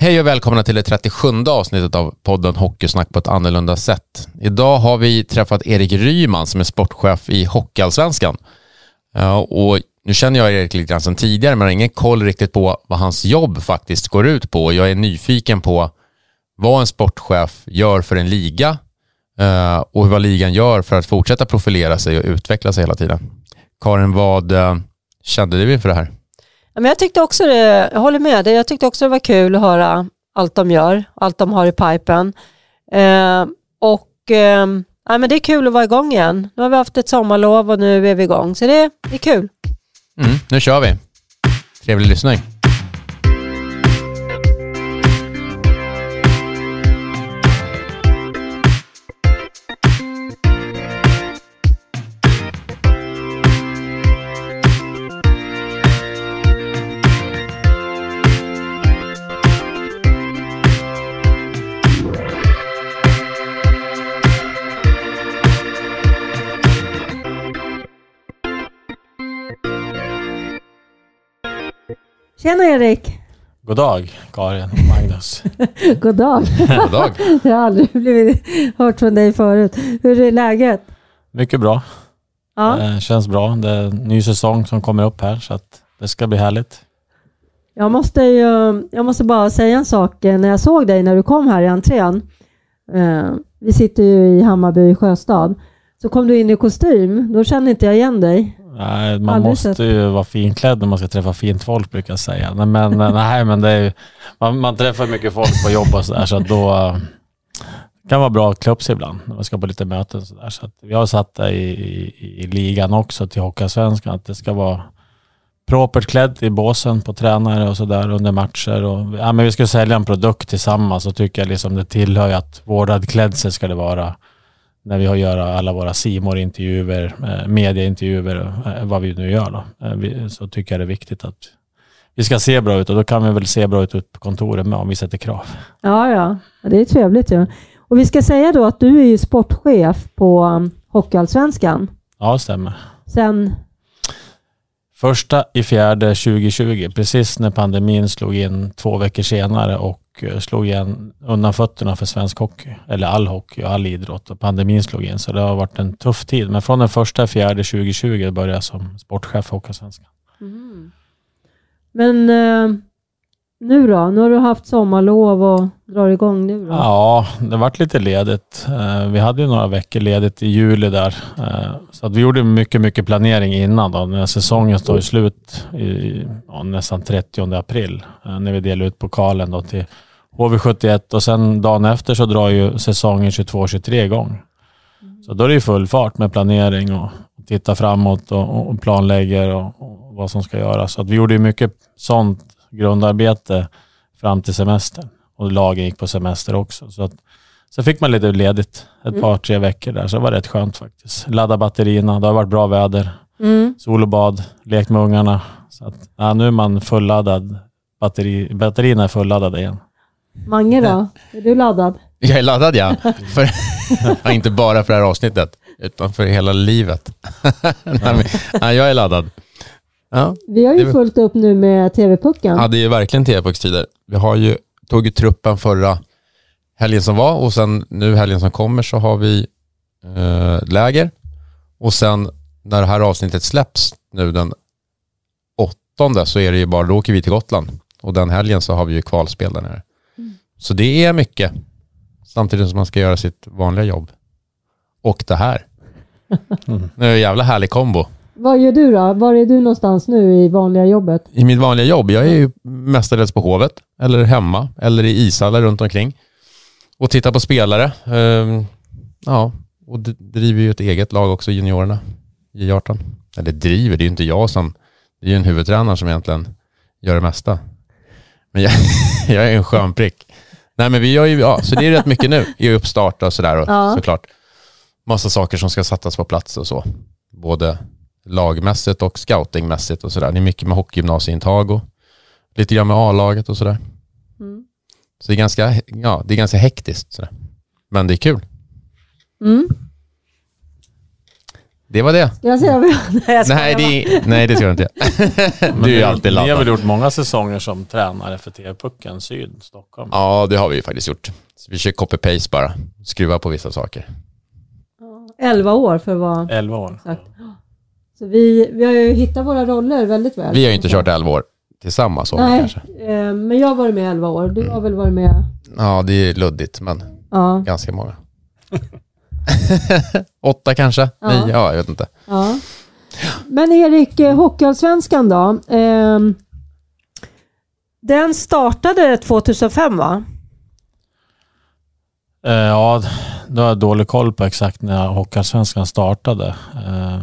Hej och välkomna till det 37 avsnittet av podden Hockeysnack på ett annorlunda sätt. Idag har vi träffat Erik Ryman som är sportchef i Hockeyallsvenskan. Och nu känner jag Erik lite grann sedan tidigare men har ingen koll riktigt på vad hans jobb faktiskt går ut på. Jag är nyfiken på vad en sportchef gör för en liga eh, och vad ligan gör för att fortsätta profilera sig och utveckla sig hela tiden. Karin, vad eh, kände du inför det här? Men jag tyckte också det, jag håller med dig, jag tyckte också det var kul att höra allt de gör, allt de har i pipen. Eh, och eh, ja, men det är kul att vara igång igen. Nu har vi haft ett sommarlov och nu är vi igång, så det, det är kul. Mm, nu kör vi. Trevlig lyssning. Tjena Erik! God dag Karin och Magnus. God dag! God dag. jag har aldrig blivit hört från dig förut. Hur är läget? Mycket bra. Ja. Det känns bra. Det är en ny säsong som kommer upp här så att det ska bli härligt. Jag måste, ju, jag måste bara säga en sak. När jag såg dig när du kom här i entrén. Eh, vi sitter ju i Hammarby Sjöstad. Så kom du in i kostym. Då kände inte jag igen dig. Nej, man Aldrig måste sett. ju vara finklädd när man ska träffa fint folk brukar jag säga. Nej, Men, nej, men det är ju, man, man träffar mycket folk på jobb och sådär så då eh, kan vara bra att klä upp sig ibland när man ska på lite möten. Så där. Så vi har satt det i, i, i ligan också till Hockeyallsvenskan att det ska vara propert klädd i båsen på tränare och sådär under matcher. Och, ja, men vi ska sälja en produkt tillsammans och tycker jag liksom det tillhör att vårdad klädsel ska det vara när vi har att göra alla våra simor intervjuer eh, medieintervjuer, eh, vad vi nu gör då. Eh, så tycker jag det är viktigt att vi ska se bra ut och då kan vi väl se bra ut på kontoret med om vi sätter krav. Ja, ja. Ja, Det är trevligt ju. Och vi ska säga då att du är ju sportchef på um, Hockeyallsvenskan. Ja, stämmer. Sen, Första i fjärde 2020, precis när pandemin slog in två veckor senare och eh, slog igen undan fötterna för svensk hockey, eller all hockey och all idrott och pandemin slog in. Så det har varit en tuff tid. Men från den första i fjärde 2020 började jag som sportchef för Hockeyallsvenskan. Mm. men eh, nu då? Nu har du haft sommarlov och drar igång nu då? Ja, det varit lite ledigt. Eh, vi hade ju några veckor ledigt i juli där. Eh, så att vi gjorde mycket, mycket planering innan då. När säsongen står i slut i ja, nästan 30 april. Eh, när vi delar ut pokalen då till HV71 och sen dagen efter så drar ju säsongen 22-23 igång. Så då är det ju full fart med planering och titta framåt och, och planlägger och, och vad som ska göras. Så att vi gjorde ju mycket sånt grundarbete fram till semestern och lagen gick på semester också. Så, att, så fick man lite ledigt ett par, tre veckor där, så det var rätt skönt faktiskt. Ladda batterierna, det har varit bra väder, Mm. sol och bad, lekt med ungarna. Så att, ja, nu är man fulladdad. Batteri, batterierna är fulladdade igen. Mange då? Är du laddad? Jag är laddad ja. För, ja, inte bara för det här avsnittet, utan för hela livet. Nej, men, ja, jag är laddad. Ja. Vi har Det ju var- fullt upp nu med TV-pucken. ja, det är ju verkligen TV-puckstider. Vi har ju tagit truppen förra helgen som var och sen nu helgen som kommer så har vi eh, läger. Och sen när det här avsnittet släpps nu den åttonde så är det ju bara, då åker vi till Gotland. Och den helgen så har vi ju kvalspel där nere. Så det är mycket. Samtidigt som man ska göra sitt vanliga jobb. Och det här. Det är en jävla härlig kombo. Vad gör du då? Var är du någonstans nu i vanliga jobbet? I mitt vanliga jobb, jag är ju mestadels på Hovet, eller hemma, eller i ishallar runt omkring. Och tittar på spelare. Ehm, ja, och driver ju ett eget lag också, juniorerna, i 18 Eller driver, det är ju inte jag som, det är ju en huvudtränare som egentligen gör det mesta. Men jag, jag är en skön prick. Nej men vi gör ju, ja, så det är rätt mycket nu i uppstart och sådär och Ja. såklart. Massa saker som ska sättas på plats och så. Både lagmässigt och scoutingmässigt och sådär. Det är mycket med hockeygymnasieintag och lite grann med A-laget och sådär. Mm. Så det är ganska, ja, det är ganska hektiskt. Sådär. Men det är kul. Mm. Det var det. Ska jag säga vad jag... Nej, det, nej, det ska jag inte. Du är ju alltid Ni har väl laddad. gjort många säsonger som tränare för TV-pucken Syd, Stockholm? Ja, det har vi ju faktiskt gjort. Så vi kör copy-paste bara. Skruva på vissa saker. 11 år för att vara 11 år. exakt. Så vi, vi har ju hittat våra roller väldigt väl. Vi har ju inte kört 11 år tillsammans. Nej, kanske. eh, men jag har varit med 11 år. Du har väl varit med? Ja, det är luddigt, men Ja. ganska många. Åtta kanske? Ja. Nio? Ja, jag vet inte. ja. Men Erik, eh, Hockeyallsvenskan då? Ehm, den startade 2005 va? Eh, ja, då har jag dålig koll på exakt när Hockeyallsvenskan startade. Eh,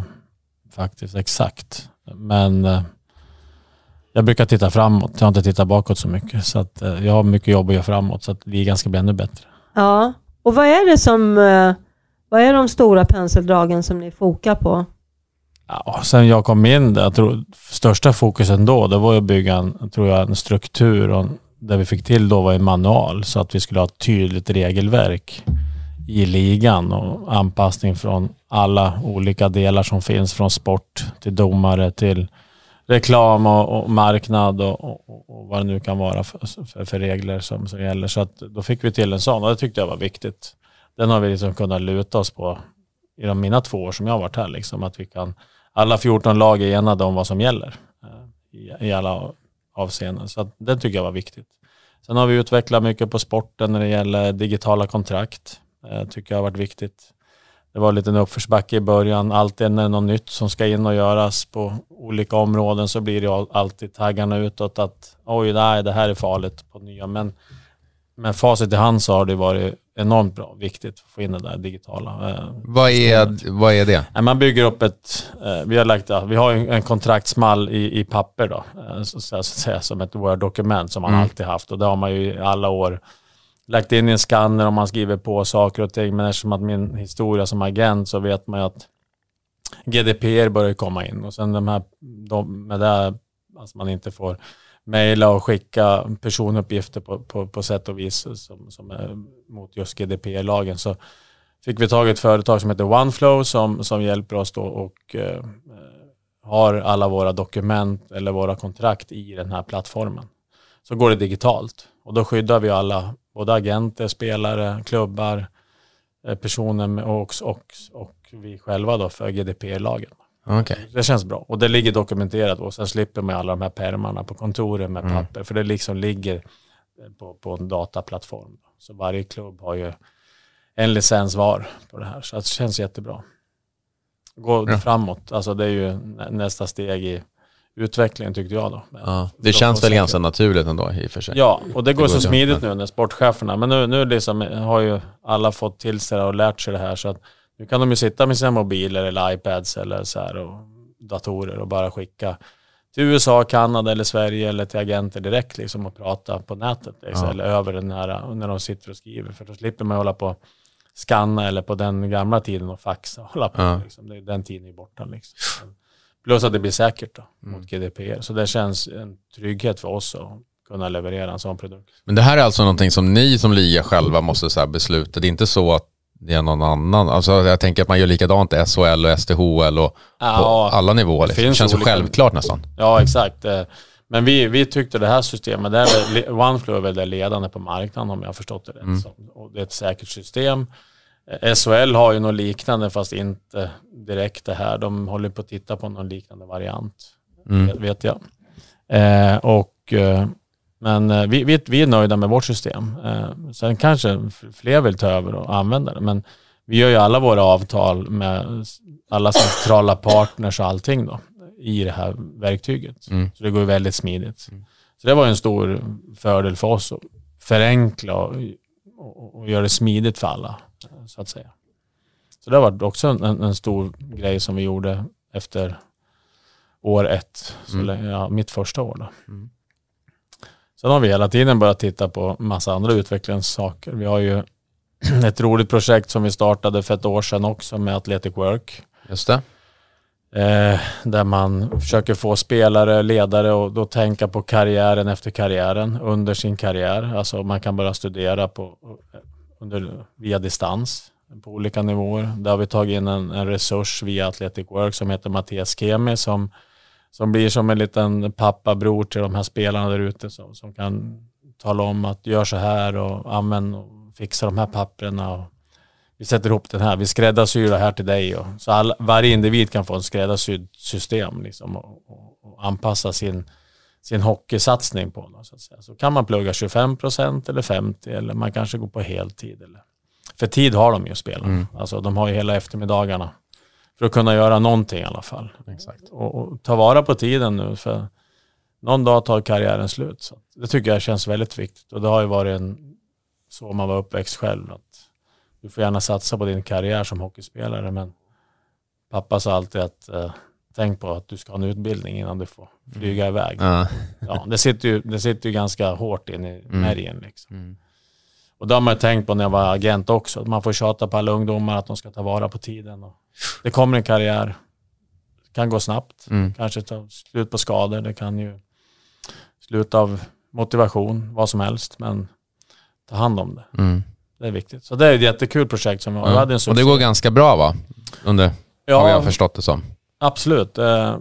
faktiskt exakt. Men eh, jag brukar titta framåt. Jag har inte tittat bakåt så mycket. Så att, eh, jag har mycket jobb att göra framåt så att ligan ska bli ännu bättre. Ja. Och vad är det som... eh, Vad är de stora penseldragen som ni fokar på? Ja, sen jag kom in där, jag tror största fokusen då, det var att bygga en, tror jag, en struktur och det vi fick till då var en manual så att vi skulle ha ett tydligt regelverk i ligan och anpassning från alla olika delar som finns från sport till domare till reklam och, och marknad och, och, och vad det nu kan vara för, för, för regler som, som gäller. Så att då fick vi till en sån och det tyckte jag var viktigt. Den har vi liksom kunnat luta oss på i de mina två år som jag har varit här. Liksom, att vi kan, alla 14 lag är enade om vad som gäller eh, i, i alla avseenden. Så att det tycker jag var viktigt. Sen har vi utvecklat mycket på sporten när det gäller digitala kontrakt. Eh, tycker jag har varit viktigt. Det var en uppförsbacke i början. Alltid när det är något nytt som ska in och göras på olika områden så blir det alltid taggarna utåt att oj, nej, det här är farligt på nya. Men med facit i hand så har det varit enormt bra, viktigt att få in det där digitala. Eh, Vad är, vad är det? Man bygger upp ett, eh, vi har lagt, ja, vi har en kontraktsmall i, i papper då, eh, så, så, att säga, som ett Word-dokument som man Mm. alltid haft och det har man ju i alla år lagt in i en skanner om man skriver på saker och ting, men eftersom att min historia som agent så vet man ju att GDPR börjar komma in och sen de här, de, med det, alltså man inte får mejla och skicka personuppgifter på, på, på sätt och vis som, som är mot just GDPR-lagen så fick vi tag i ett företag som heter OneFlow som, som hjälper oss då och eh, har alla våra dokument eller våra kontrakt i den här plattformen. Så går det digitalt och då skyddar vi alla, både agenter, spelare, klubbar, eh, personer med, och, och, och vi själva då för GDPR-lagen. Okej. Det känns bra och det ligger dokumenterat och sen slipper man alla de här pärmarna på kontoret med Mm. papper för det liksom ligger på, på en dataplattform. Så varje klubb har ju en licens var på det här så det känns jättebra. Gå Ja. framåt, alltså det är ju nä- nästa steg i utvecklingen tyckte jag då. Ja, det känns väl ganska naturligt ändå i och för sig. Ja, och det går går så smidigt nu när sportcheferna, men nu, nu liksom har ju alla fått till sig det och lärt sig det här så att nu kan de ju sitta med sina mobiler eller iPads eller så här och datorer och bara skicka till USA, Kanada eller Sverige eller till agenter direkt liksom och prata på nätet liksom, Ja. eller över den här när de sitter och skriver för då slipper man hålla på scanna eller på den gamla tiden och faxa och hålla på. Ja. Liksom. Det, den tiden är borta liksom. Plus att det blir säkert då, Mm. mot GDPR. Så det känns en trygghet för oss att kunna leverera en sån produkt. Men det här är alltså någonting som ni som liga själva måste så här besluta. Det är inte så att det är någon annan. Alltså jag tänker att man gör likadant i SHL och STHL och på Ja, alla nivåer. det Liksom. Det känns så olika- självklart nästan. Ja, exakt. Eh, Men vi, vi tyckte det här systemet, OneFlow är väl det ledande på marknaden om jag har förstått det rätt. Mm. Så, och det är ett säkert system. SHL har ju något liknande fast inte direkt det här. De håller på att titta på någon liknande variant, Mm. vet- jag. Eh, och, eh, men eh, vi, vi, vi är nöjda med vårt system. Eh, sen kanske fler vill ta över och använda det. Men vi gör ju alla våra avtal med alla centrala partners och allting då i det här verktyget. Mm. Så det går ju väldigt smidigt. Så det var ju en stor fördel för oss att förenkla och, och, och göra det smidigt för alla, så att säga. Så det varit också en, en stor grej som vi gjorde efter år ett, så Mm. länge, ja, mitt första år. Då. Mm. Sen har vi hela tiden börjat titta på massa andra utvecklingssaker. Vi har ju ett roligt projekt som vi startade för ett år sedan också med Athletic Work. Just det. Eh, där man försöker få spelare, ledare och då tänka på karriären efter karriären under sin karriär. Alltså man kan börja studera på, under, via distans. på olika nivåer. Där har vi tagit in en, en resurs via Athletic Work som heter Mattias Kemi som, som blir som en liten pappabror till de här spelarna där ute som, som kan tala om att gör så här och använd och fixa de här papperna. Och vi sätter ihop den här, vi skräddarsyr det här till dig. Och, så all, varje individ kan få en skräddarsydd system liksom, och, och, och anpassa sin, sin hockeysatsning på. Något, så, att säga. så kan man plugga 25 procent eller 50 eller man kanske går på heltid. Eller, för tid har de ju spelarna. Mm. Alltså, de har ju hela eftermiddagarna för att kunna göra någonting i alla fall. Exakt. Och, och ta vara på tiden nu. för någon dag tar karriären slut. Så det tycker jag känns väldigt viktigt och det har ju varit en, så man var uppväxt själv. Att du får gärna satsa på din karriär som hockeyspelare men pappa sa alltid att eh, tänk på att du ska ha en utbildning innan du får flyga mm. iväg. Ja. ja, det, sitter ju, det sitter ju ganska hårt in i mm. märgen. Liksom. Mm. Och det har man ju tänkt på när jag var agent också. Man får tjata på alla ungdomar att de ska ta vara på tiden. Och det kommer en karriär. Det kan gå snabbt. Mm. Kanske ta slut på skador. Det kan ju slut av motivation, vad som helst. Men ta hand om det. Mm. Det är viktigt. Så det är ett jättekul projekt som ja. hade en Och det går ganska bra va? Under, ja, har jag förstått det som. Absolut. Eh,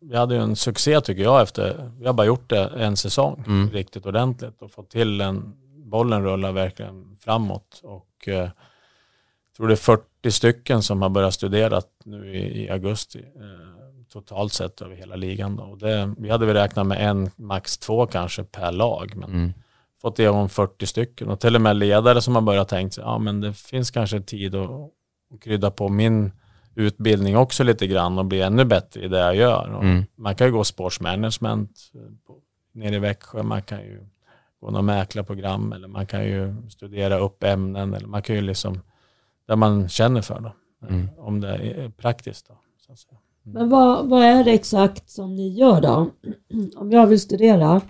vi hade ju en succé tycker jag efter, vi har bara gjort det en säsong mm. riktigt ordentligt och fått till en, bollen rullar verkligen framåt och eh, jag tror det är 40 stycken som har börjat studera nu i, i augusti. Eh, totalt sett över hela ligan. Då. Och det, vi hade väl räknat med en, max två kanske per lag. Men mm. fått igång 40 stycken och till och med ledare som har börjat tänka ja men det finns kanske tid att, att krydda på min utbildning också lite grann och bli ännu bättre i det jag gör. Mm. Man kan ju gå sportsmanagement nere i Växjö, man kan ju gå något mäklarprogram eller man kan ju studera upp ämnen eller man kan ju liksom, där man känner för då. Mm. Om det är praktiskt då. Så att säga. Men vad, vad är det exakt som ni gör då? Om jag vill studera,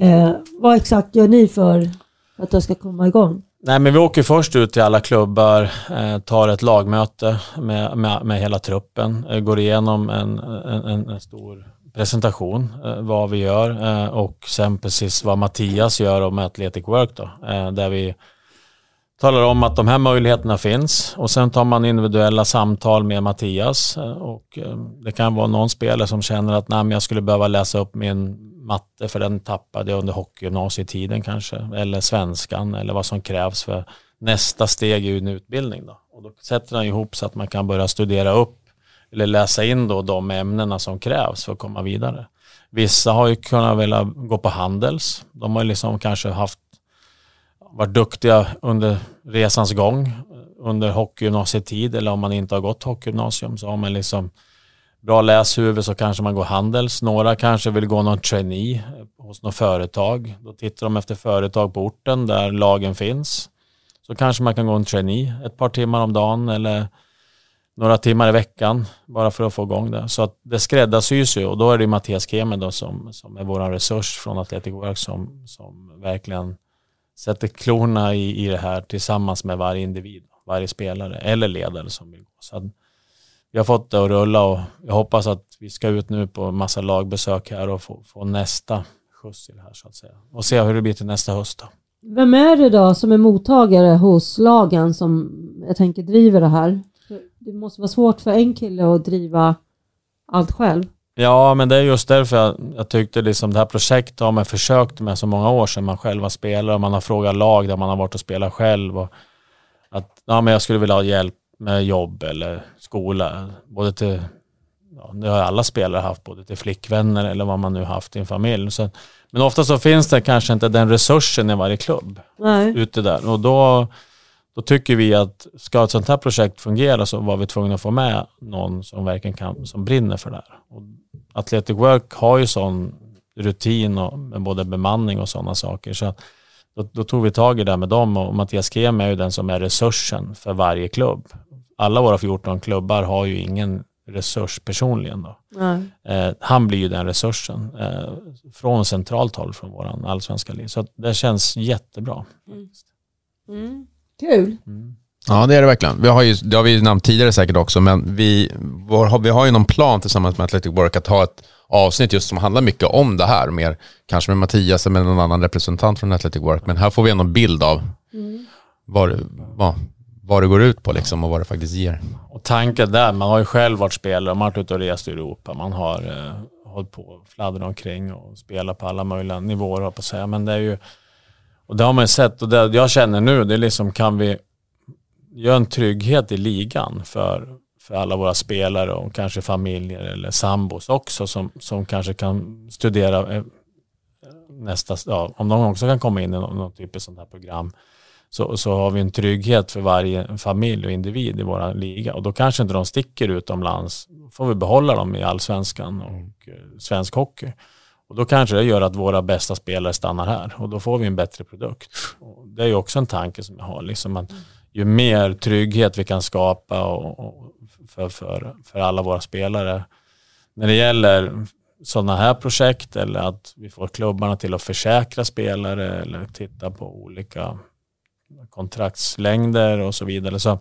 eh, vad exakt gör ni för att det ska komma igång? Nej, men vi åker först ut till alla klubbar, eh, tar ett lagmöte med, med, med hela truppen, eh, går igenom en, en, en stor presentation, eh, vad vi gör och sen precis vad Mattias gör med Athletic Work då, där vi talar om att de här möjligheterna finns och sen tar man individuella samtal med Mattias och det kan vara någon spelare som känner att Nej, jag skulle behöva läsa upp min matte för den tappade jag under hockeygymnasietiden kanske eller svenskan eller vad som krävs för nästa steg i en utbildning då. Och då sätter han ihop så att man kan börja studera upp eller läsa in då de ämnena som krävs för att komma vidare. Vissa har ju kunnat vilja gå på Handels. De har liksom kanske haft varit duktiga under resans gång, under hockeygymnasietid eller om man inte har gått hockeygymnasium så har man liksom bra läshuvud så kanske man går Handels. Några kanske vill gå någon trainee hos något företag. Då tittar de efter företag på orten där lagen finns. Så kanske man kan gå en trainee ett par timmar om dagen eller några timmar i veckan bara för att få igång det. Så att det skräddarsys ju och då är det Mattias Kemen då som, som är vår resurs från Athletic Work som, som verkligen sätter klorna i, i det här tillsammans med varje individ, varje spelare eller ledare som vill gå. Så vi har fått det att rulla och jag hoppas att vi ska ut nu på massa lagbesök här och få, få nästa skjuts i det här så att säga. Och se hur det blir till nästa höst då. Vem är det då som är mottagare hos lagen som jag tänker driver det här? Det måste vara svårt för en kille att driva allt själv. Ja, men det är just därför jag, jag tyckte liksom det här projektet har man försökt med så många år sedan man själv har spelat och man har frågat lag där man har varit och spelat själv. Och att ja, men jag skulle vilja ha hjälp med jobb eller skola. Både till, ja, det har alla spelare haft, både till flickvänner eller vad man nu haft i en familj. Så, men ofta så finns det kanske inte den resursen i varje klubb Nej. ute där. Och då, då tycker vi att ska ett sånt här projekt fungera så var vi tvungna att få med någon som verkligen kan, som brinner för det här. Och Athletic Work har ju sån rutin och med både bemanning och sådana saker. Så då, då, tog vi tag i det med dem och Mattias Kem är ju den som är resursen för varje klubb. Alla våra 14 klubbar har ju ingen resurs personligen. Då. Mm. Eh, han blir ju den resursen eh, från centralt håll från våran allsvenska liv. Så det känns jättebra. Mm. Mm. Kul. Mm. Ja, det är det verkligen. Vi har ju, det har vi nämnt tidigare säkert också, men vi, vår, vi har ju någon plan tillsammans med Athletic Work att ha ett avsnitt just som handlar mycket om det här, mer kanske med Mattias eller med någon annan representant från Athletic Work, men här får vi en bild av mm. var, vad, vad det går ut på liksom och vad det faktiskt ger. Och tanken där, man har ju själv varit spelare, man har varit ute och rest i Europa, man har eh, hållit på och fladdrat omkring och spelat på alla möjliga nivåer, på att säga. Men det är ju, och det har man ju sett och det jag känner nu, det är liksom kan vi göra en trygghet i ligan för, för alla våra spelare och kanske familjer eller sambos också som, som kanske kan studera eh, nästa, ja, om de också kan komma in i någon, någon typ av sånt här program så, så har vi en trygghet för varje familj och individ i vår liga och då kanske inte de sticker utomlands. Då får vi behålla dem i allsvenskan och eh, svensk hockey. Och då kanske det gör att våra bästa spelare stannar här och då får vi en bättre produkt. Och det är ju också en tanke som jag har, liksom att ju mer trygghet vi kan skapa och, och för, för, för alla våra spelare. När det gäller sådana här projekt eller att vi får klubbarna till att försäkra spelare eller titta på olika kontraktslängder och så vidare. Så,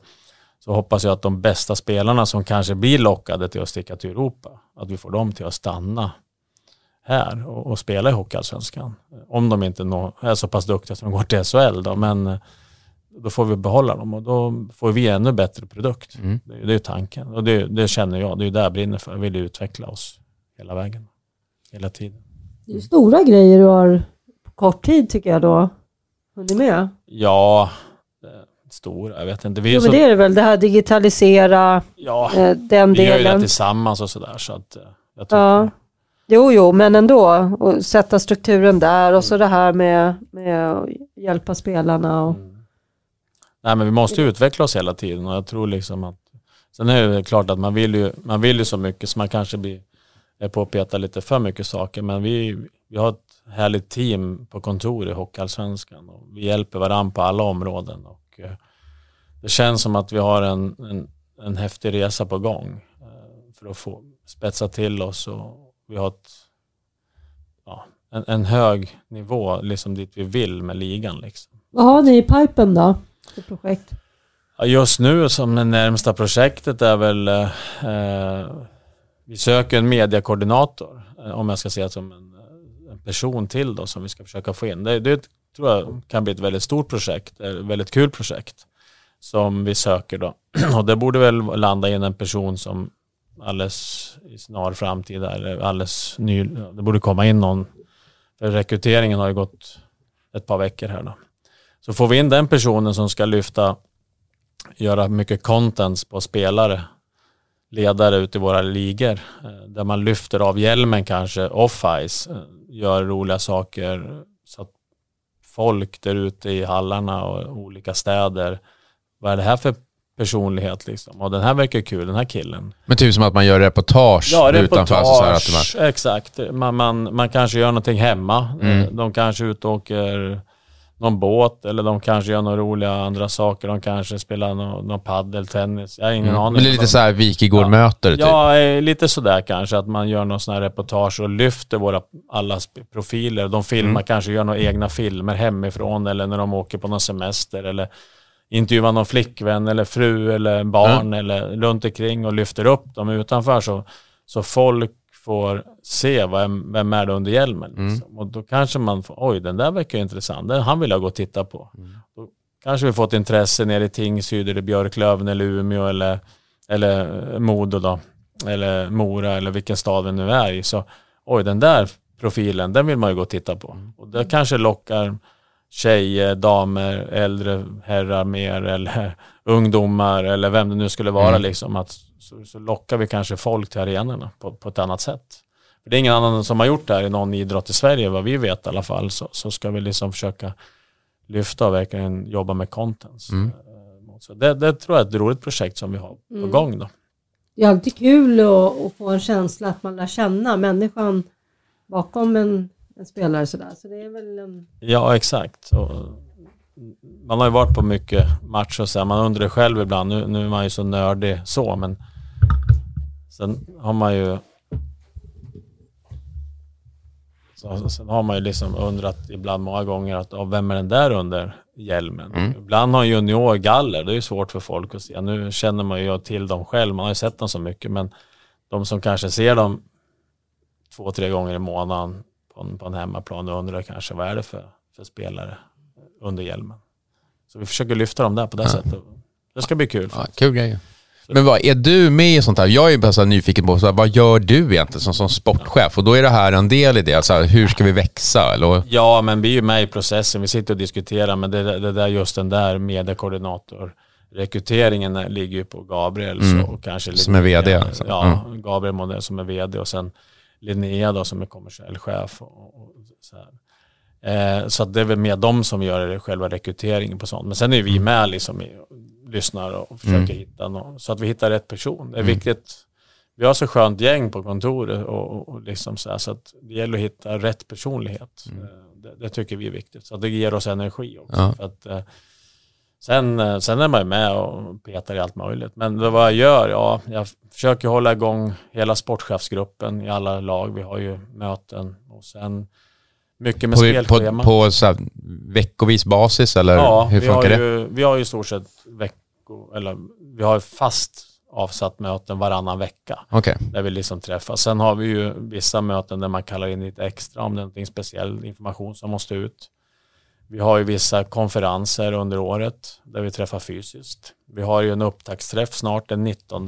så hoppas jag att de bästa spelarna som kanske blir lockade till att sticka till Europa, att vi får dem till att stanna här och, och spela i Hockeyallsvenskan. Om de inte nå, är så pass duktiga som de går till SHL då, men eh, då får vi behålla dem och då får vi ännu bättre produkt. Mm. Det, det är tanken och det, det, känner jag, det är där jag brinner för. Jag vill utveckla oss hela vägen, hela tiden. Det är stora grejer du har på kort tid tycker jag då hunnit med. Ja, stora, jag vet inte. Vi jo, så... men det är det väl, det här digitalisera, ja, eh, den delen. Vi gör ju det tillsammans och sådär så att eh, jag tycker ja. Jo, jo, men ändå. Och sätta strukturen där och så det här med, med att hjälpa spelarna. Och... Mm. Nej, men vi måste utveckla oss hela tiden och jag tror liksom att Sen är det klart att man vill ju, man vill ju så mycket så man kanske blir är på att peta lite för mycket saker men vi, vi har ett härligt team på kontor i Hockeyallsvenskan och vi hjälper varandra på alla områden och eh, det känns som att vi har en, en, en häftig resa på gång eh, för att få spetsa till oss och vi har ett, ja, en, en, hög nivå liksom dit vi vill med ligan. Liksom. Vad har ni i pipen då för projekt? Just nu som det närmsta projektet är väl eh, vi söker en mediekoordinator eh, om jag ska säga som en, person till då som vi ska försöka få in. Det, det tror jag kan bli ett väldigt stort projekt, ett väldigt kul projekt som vi söker då. Och det borde väl landa in en person som alldeles i snar framtid, eller alldeles ny, det borde komma in någon. För rekryteringen har ju gått ett par veckor här då. Så får vi in den personen som ska lyfta, göra mycket contents på spelare, ledare ute i våra ligor, eh, där man lyfter av hjälmen kanske off-ice, eh, gör roliga saker så att folk där ute i hallarna och olika städer, vad är det här för personlighet liksom. Och den här verkar kul, den här killen. Men typ som att man gör reportage ja, reportage, utanför? Så att man... exakt. Man, man, man kanske gör någonting hemma. Mm. De kanske ute och åker någon båt eller de kanske gör några roliga andra saker. De kanske spelar någon, någon paddel, tennis. Jag har ingen mm. aning. Men det är lite såhär Wikigård-möter? Ja, typ. ja, eh, lite sådär kanske. Att man gör någon sån här reportage och lyfter våra alla profiler. De filmar, mm. kanske gör några egna filmer hemifrån eller när de åker på någon semester. Eller intervjuar någon flickvän eller fru eller barn mm. eller runt omkring och lyfter upp dem utanför så, så folk får se vem, vem är det under hjälmen. Mm. Liksom. Mm. Och då kanske man får, oj den där verkar intressant, den han vill jag gå och titta på. Mm. Då kanske vi fått intresse nere i Tingsryd eller Björklöven eller Umeå eller, eller Modo då. Eller Mora eller vilken stad vi nu är i. Så oj den där profilen, den vill man ju gå och titta på. Mm. Och det kanske lockar tjejer, damer, äldre herrar mer eller ungdomar eller vem det nu skulle vara mm. liksom. Att, så, så, lockar vi kanske folk till arenorna på, på ett annat sätt. För det är ingen annan som har gjort det här i någon idrott i Sverige vad vi vet i alla fall. Så, så ska vi liksom försöka lyfta och verkligen jobba med content. Mm. Eh, så det, det, tror jag är ett roligt projekt som vi har på mm. gång då. Det är alltid kul att, att få en känsla att man lär känna människan bakom en en spelare sådär. Så det är väl en... Ja, exakt. Och man har ju varit på mycket matcher och så man undrar själv ibland, nu, nu är man ju så nördig så, men sen har man ju så, sen har man ju liksom undrat ibland många gånger att oh, vem är den där under hjälmen? Mm. Ibland har junior galler, det är ju svårt för folk att se. Nu känner man ju till dem själv, man har ju sett dem så mycket, men de som kanske ser dem två, tre gånger i månaden på en, på en hemmaplan och undrar kanske vad är det för, för spelare under hjälmen. Så vi försöker lyfta dem där på det ja. sättet. Det ska bli kul. Ja, kul grejer. Men vad, är du med i sånt här? Jag är bara så här nyfiken på, så här, vad gör du egentligen som, som sportchef? Och då är det här en del i det, alltså, hur ska vi växa? Eller? Ja, men vi är ju med i processen. Vi sitter och diskuterar, men det, det där, just den där mediekoordinator rekryteringen ligger ju på Gabriel. Mm. Så kanske som är vd? Alltså. Ja, mm. Gabriel Modell som är vd och sen Linnea då som är kommersiell chef. Och, och så eh, så det är väl mer de som gör själva rekryteringen på sånt. Men sen är vi mm. med liksom i, lyssnar och försöker mm. hitta någon, så att vi hittar rätt person. Det är mm. viktigt. Vi har så skönt gäng på kontoret och, och liksom så, här, så att det gäller att hitta rätt personlighet. Mm. Eh, det, det, tycker vi är viktigt. Så det ger oss energi också. Ja. För att, eh, sen, eh, sen är man ju med och petar i allt möjligt. Men vad jag gör, ja, jag försöker hålla igång hela sportchefsgruppen i alla lag. Vi har ju möten och sen mycket med på, spelschema. På, på så veckovis basis eller ja, hur funkar det? Ju, vi har ju i stort sett vecko, eller vi har fast avsatt möten varannan vecka. Okay. Där vi liksom träffas. Sen har vi ju vissa möten där man kallar in lite extra om det är någonting speciell information som måste ut. Vi har ju vissa konferenser under året där vi träffar fysiskt. Vi har ju en upptaktsträff snart den 19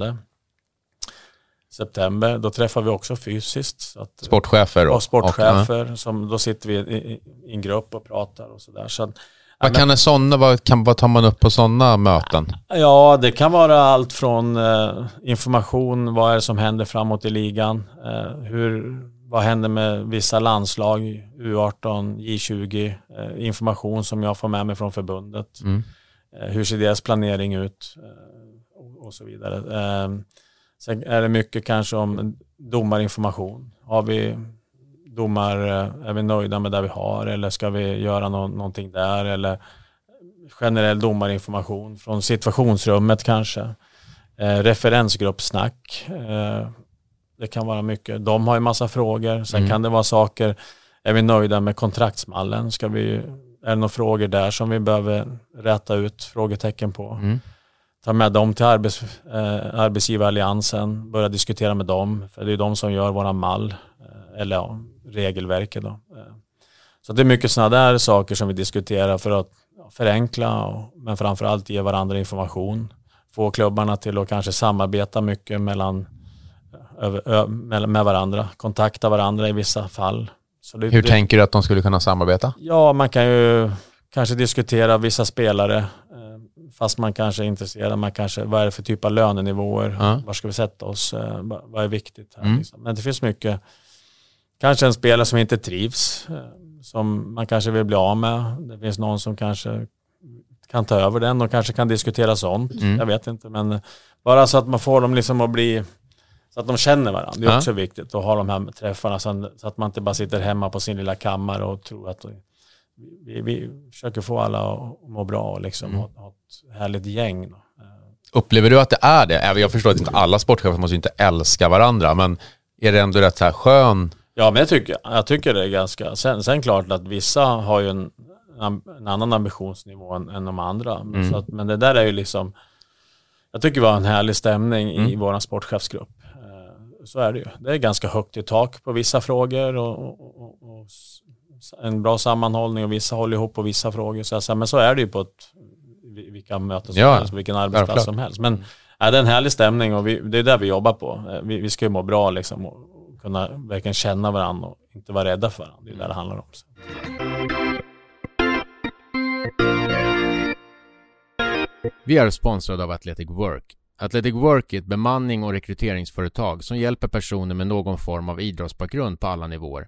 september. Då träffar vi också fysiskt. Så att, sportchefer? Och, och sportchefer. Och, som, då sitter vi i, i en grupp och pratar och sådär. Så vad, kan en såna, vad, kan, vad tar man upp på sådana möten? Ja, det kan vara allt från eh, information, vad är det som händer framåt i ligan? Eh, hur, vad händer med vissa landslag, U18, J20, eh, information som jag får med mig från förbundet. Mm. Eh, hur ser deras planering ut? Eh, och, och, så vidare. Sen är det mycket kanske om domarinformation. Har vi domar, eh, är vi nöjda med det vi har eller ska vi göra no någonting där eller generell domarinformation från situationsrummet kanske. Eh, referensgruppsnack. Eh, det kan vara mycket. De har ju massa frågor. Sen mm. kan det vara saker, är vi nöjda med kontraktsmallen? Ska vi, är det några frågor där som vi behöver rätta ut frågetecken på? Mm. Ta med dem till arbets, eh, arbetsgivaralliansen, börja diskutera med dem, för det är de som gör våra mall. Eh, eller ja, regelverket. Då. Eh, så det är mycket sådana där saker som vi diskuterar för att förenkla och, men framförallt ge varandra information. Få klubbarna till att kanske samarbeta mycket mellan, med varandra, kontakta varandra i vissa fall. Det, Hur det, tänker du att de skulle kunna samarbeta? Ja, man kan ju kanske diskutera vissa spelare fast man kanske är intresserad. Man kanske, vad är det för typ av lönenivåer? Ja. Var ska vi sätta oss? Eh, vad är viktigt? Här, mm. liksom. Men det finns mycket kanske en spelare som inte trivs, eh, som man kanske vill bli av med. Det finns någon som kanske kan ta över den och kanske kan diskutera sånt. Mm. Jag vet inte, men bara så att man får dem liksom att bli så att de känner varandra. Det är ja. också viktigt att ha de här träffarna så att man inte bara sitter hemma på sin lilla kammare och tror att vi, vi försöker få alla att må bra och liksom mm. ha, ha ett härligt gäng. Upplever du att det är det? Jag förstår att inte alla sportchefer måste inte älska varandra, men är det ändå rätt så här skön Ja, men jag tycker, jag tycker det är ganska... Sen, sen klart att vissa har ju en, en annan ambitionsnivå än, än de andra. Mm. Att, men det där är ju liksom... Jag tycker vi har en härlig stämning mm. i vår sportchefsgrupp. Eh, så är det ju. Det är ganska högt i tak på vissa frågor och, och, och, och en bra sammanhållning och vissa håller ihop på vissa frågor. Så här, men så är det ju på ett, vilka möten som ja, helst, vilken arbetsplats klart. som helst. Men ja, det är en härlig stämning och vi, det är det vi jobbar på. Eh, vi, vi ska ju må bra liksom. Och, kunna verkligen känna varandra och inte vara rädda för varandra. Det är det det handlar om. Vi är sponsrade av Athletic Work. Athletic Work är ett bemanning och rekryteringsföretag som hjälper personer med någon form av idrottsbakgrund på alla nivåer.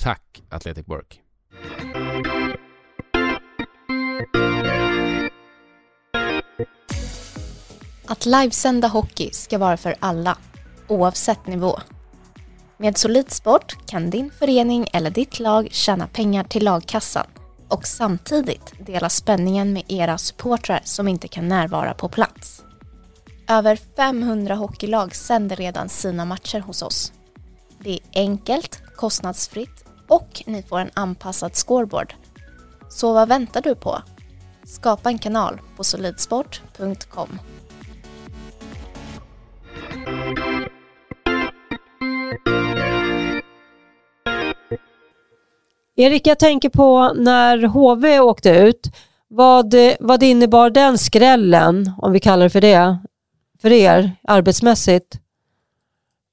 Tack Athletic Work! Att livesända hockey ska vara för alla, oavsett nivå. Med Solidsport kan din förening eller ditt lag tjäna pengar till lagkassan och samtidigt dela spänningen med era supportrar som inte kan närvara på plats. Över 500 hockeylag sänder redan sina matcher hos oss. Det är enkelt, kostnadsfritt och ni får en anpassad scoreboard. Så vad väntar du på? Skapa en kanal på solidsport.com. Erik, jag tänker på när HV åkte ut. Vad, vad innebar den skrällen, om vi kallar det för det, för er arbetsmässigt?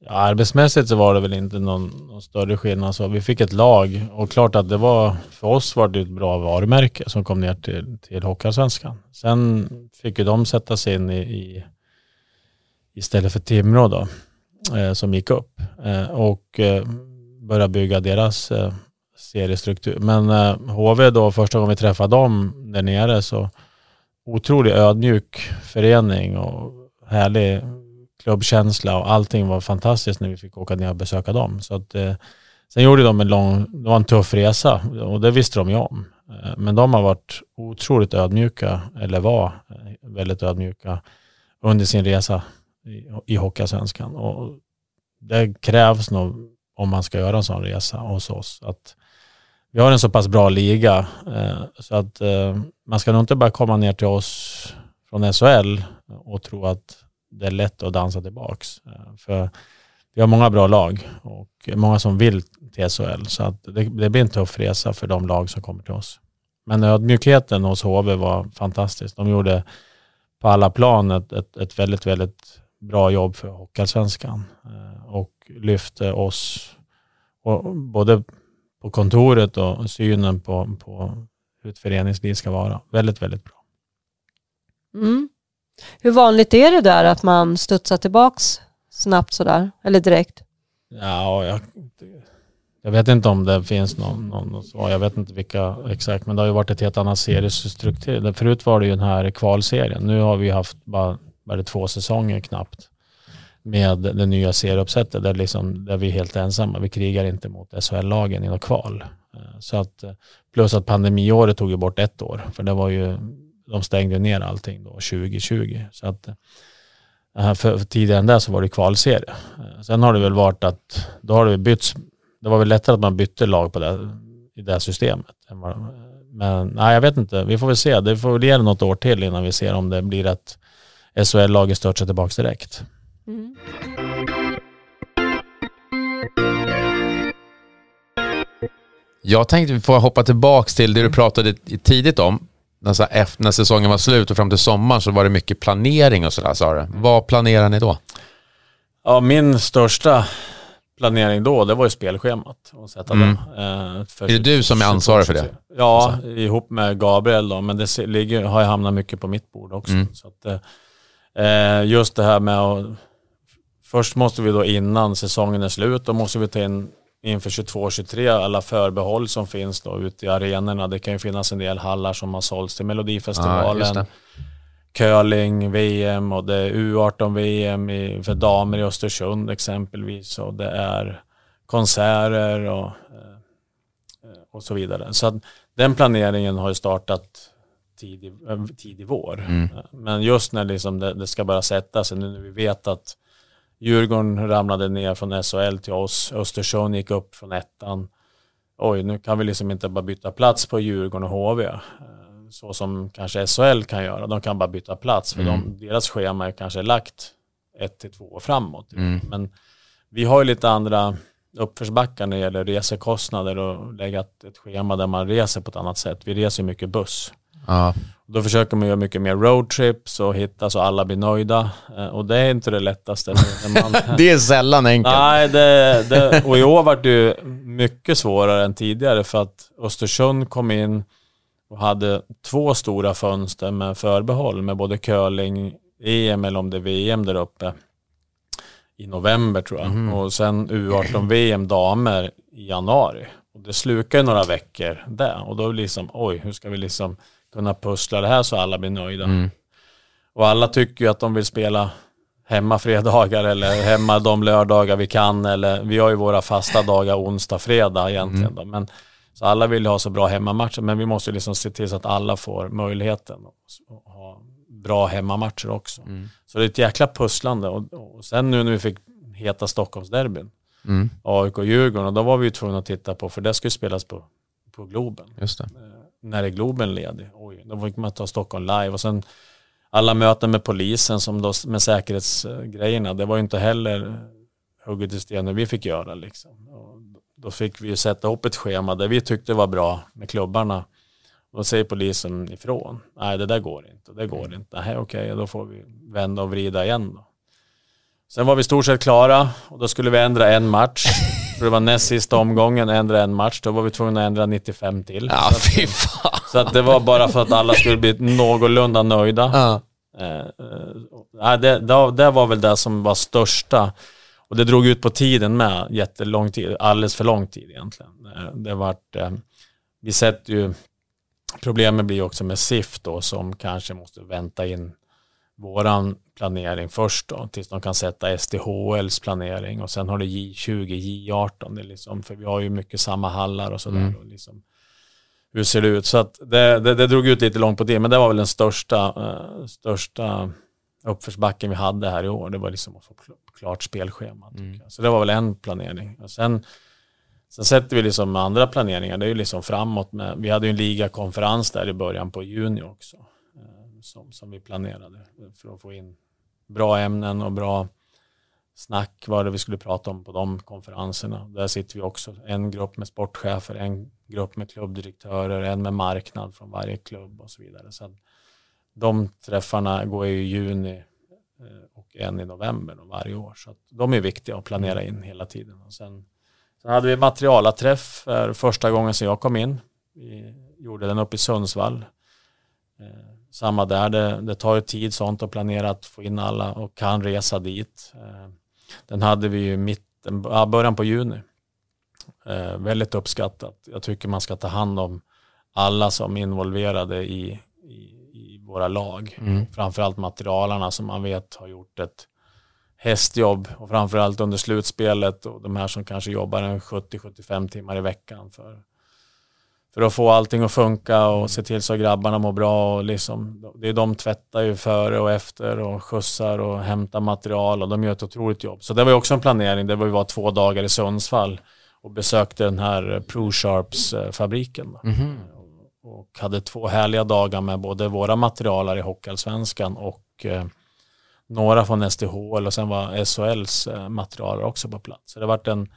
Ja, arbetsmässigt så var det väl inte någon, någon, större skillnad. Så vi fick ett lag och klart att det var, för oss var det ett bra varumärke som kom ner till, till Hockeyallsvenskan. Sen fick ju de sätta sig in i, i istället för Timrå då, eh, som gick upp eh, och eh, börja bygga deras eh, seriestruktur. Men eh, HV då, första gången vi träffade dem där nere så otroligt ödmjuk förening och härlig klubbkänsla och allting var fantastiskt när vi fick åka ner och besöka dem. Så att, eh, sen gjorde de en lång, det var en tuff resa och det visste de ju om. Eh, men de har varit otroligt ödmjuka, eller var eh, väldigt ödmjuka under sin resa i, i Hockeyallsvenskan. Och det krävs nog om man ska göra en sån resa hos oss. Att vi har en så pass bra liga eh, så att eh, man ska nog inte bara komma ner till oss från SHL och tro att det är lätt att dansa tillbaks. Eh, för vi har många bra lag och många som vill till SHL. Så att det, det blir en tuff resa för de lag som kommer till oss. Men ödmjukheten hos HV var fantastisk. De gjorde på alla plan ett, ett, ett väldigt, väldigt bra jobb för Hockeyallsvenskan eh, och lyfte oss och både på kontoret och synen på, på hur ett föreningsliv ska vara. Väldigt, väldigt bra. Mm. Hur vanligt är det där att man studsar tillbaks snabbt sådär, eller direkt? Ja, jag, jag vet inte om det finns någon, någon svar. Jag vet inte vilka exakt, men det har ju varit ett helt annat seriestruktur. Förut var det ju den här kvalserien. Nu har vi haft bara, bara två säsonger knappt med det nya serieuppsättet där, liksom, där vi är helt ensamma. Vi krigar inte mot SHL-lagen i något kval. Eh, så att, plus att pandemiåret tog ju bort ett år, för det var ju de stängde ner allting då 2020. Så att, eh, för, för tidigare än det så var det kvalserie. Eh, sen har det väl varit att då har det bytts, det var väl lättare att man bytte lag på det, i det systemet. Men nej, jag vet inte, vi får väl se. Det får väl ge något år till innan vi ser om det blir att SHL-laget störtar tillbaka direkt. Mm. Jag tänkte vi får hoppa tillbaka till det du pratade tidigt om när, efter, när säsongen var slut och fram till sommaren så var det mycket planering och sådär sa du. Vad planerar ni då? Ja, min största planering då, det var ju spelschemat. Och sätta mm. det, eh, är det du som är ansvarig för det? Ja, ihop med Gabriel då, men det ligger, har ju hamnat mycket på mitt bord också. Mm. Så att, eh, just det här med att Först måste vi då innan säsongen är slut, då måste vi ta in inför 22-23 alla förbehåll som finns då ute i arenorna. Det kan ju finnas en del hallar som har sålts till Melodifestivalen. Ah, curling, VM och det är U18-VM för damer i Östersund exempelvis och det är konserter och, eh, och så vidare. Så den planeringen har ju startat tidig, eh, tidig vår. Mm. Men just när liksom det, det, ska börja sätta sig, nu när vi vet att Djurgården ramlade ner från SHL till oss. Östersund gick upp från ettan. Oj, nu kan vi liksom inte bara byta plats på Djurgården och HV. Eh, så som kanske SHL kan göra. De kan bara byta plats för mm. de, deras schema är kanske lagt ett till två år framåt. Mm. Men vi har ju lite andra uppförsbackar när det gäller resekostnader och lägga ett schema där man reser på ett annat sätt. Vi reser mycket buss. Ja. Då försöker man göra mycket mer roadtrips och hitta så alla blir nöjda. Eh, och det är inte det lättaste. Man... det är sällan enkelt. Nej, det, det, och i år var det ju mycket svårare än tidigare för att Östersund kom in och hade två stora fönster med förbehåll med både curling, EM eller om det är VM där uppe i november tror jag. Mm. Och sen U18-VM damer i januari. Och det slukar ju några veckor där. Och då liksom, oj, hur ska vi liksom kunna pussla det här så alla blir nöjda. Mm. Och alla tycker ju att de vill spela hemma fredagar eller hemma de lördagar vi kan. Eller, vi har ju våra fasta dagar onsdag, fredag egentligen. Mm. Då. Men, så alla vill ha så bra hemmamatcher, men vi måste liksom se till så att alla får möjligheten att ha bra hemmamatcher också. Mm. Så det är ett jäkla pusslande och, och sen nu när vi fick heta Stockholmsderbyn, mm. AIK och Djurgården, och då var vi ju tvungna att titta på, för det skulle spelas på, på Globen. Just det. När är Globen ledig? Oj, då fick man ta Stockholm live och sen alla möten med polisen som då, med säkerhetsgrejerna, det var ju inte heller hugget i sten vi fick göra liksom. Och då fick vi ju sätta upp ett schema där vi tyckte var bra med klubbarna. Och då säger polisen ifrån. Nej, det där går inte. Det går mm. inte. Nej, okej, okay, då får vi vända och vrida igen då. Sen var vi stort sett klara och då skulle vi ändra en match. För det var näst sista omgången, ändra en match. Då var vi tvungna att ändra 95 till. Ja, så, fy fan. så att det var bara för att alla skulle bli någorlunda nöjda. Ja. Eh, eh, det, det, det var väl det som var största. Och det drog ut på tiden med jättelång tid, alldeles för lång tid egentligen. Eh, det vart, eh, vi sätter ju, problemet blir också med SIF då som kanske måste vänta in våran planering först då, tills de kan sätta SDHLs planering och sen har det J20, J18, det är liksom, för vi har ju mycket samma hallar och sådär. Mm. Och liksom, hur ser det ut? Så att det, det, det, drog ut lite långt på det, men det var väl den största, uh, största uppförsbacken vi hade här i år. Det var liksom att få klart spelschema. Mm. Så det var väl en planering. Och sen, sen sätter vi liksom andra planeringar, det är ju liksom framåt. Med, vi hade ju en ligakonferens där i början på juni också. Som, som vi planerade för att få in bra ämnen och bra snack vad det vi skulle prata om på de konferenserna. Där sitter vi också, en grupp med sportchefer, en grupp med klubbdirektörer, en med marknad från varje klubb och så vidare. Så de träffarna går i juni eh, och en i november varje år. Så de är viktiga att planera in hela tiden. Och sen, sen hade vi materialaträff för första gången sedan jag kom in. Vi gjorde den uppe i Sundsvall. Eh, Eh, samma där, det, det tar ju tid sånt att planera att få in alla och kan resa dit. Eh, den hade vi ju mitten, början på juni. väldigt uppskattat. Jag tycker man ska ta hand om alla som är involverade i, i våra lag. Mm. Framförallt materialarna som man vet har gjort ett hästjobb och framförallt under slutspelet och de här som kanske jobbar en 70-75 timmar i veckan för, för att få allting att funka och se till så att grabbarna mår bra. Och liksom, det är de tvättar ju före och efter och skjutsar och hämtar material och de gör ett otroligt jobb. Så det var ju också en planering. Det var ju var två dagar i Sundsvall och besökte den här ProSharps eh, fabriken. Mm och hade två härliga dagar med både våra materialare i Hockeyallsvenskan och eh, några från SDHL och sen var SHLs eh, materialare också på plats. Så det har varit en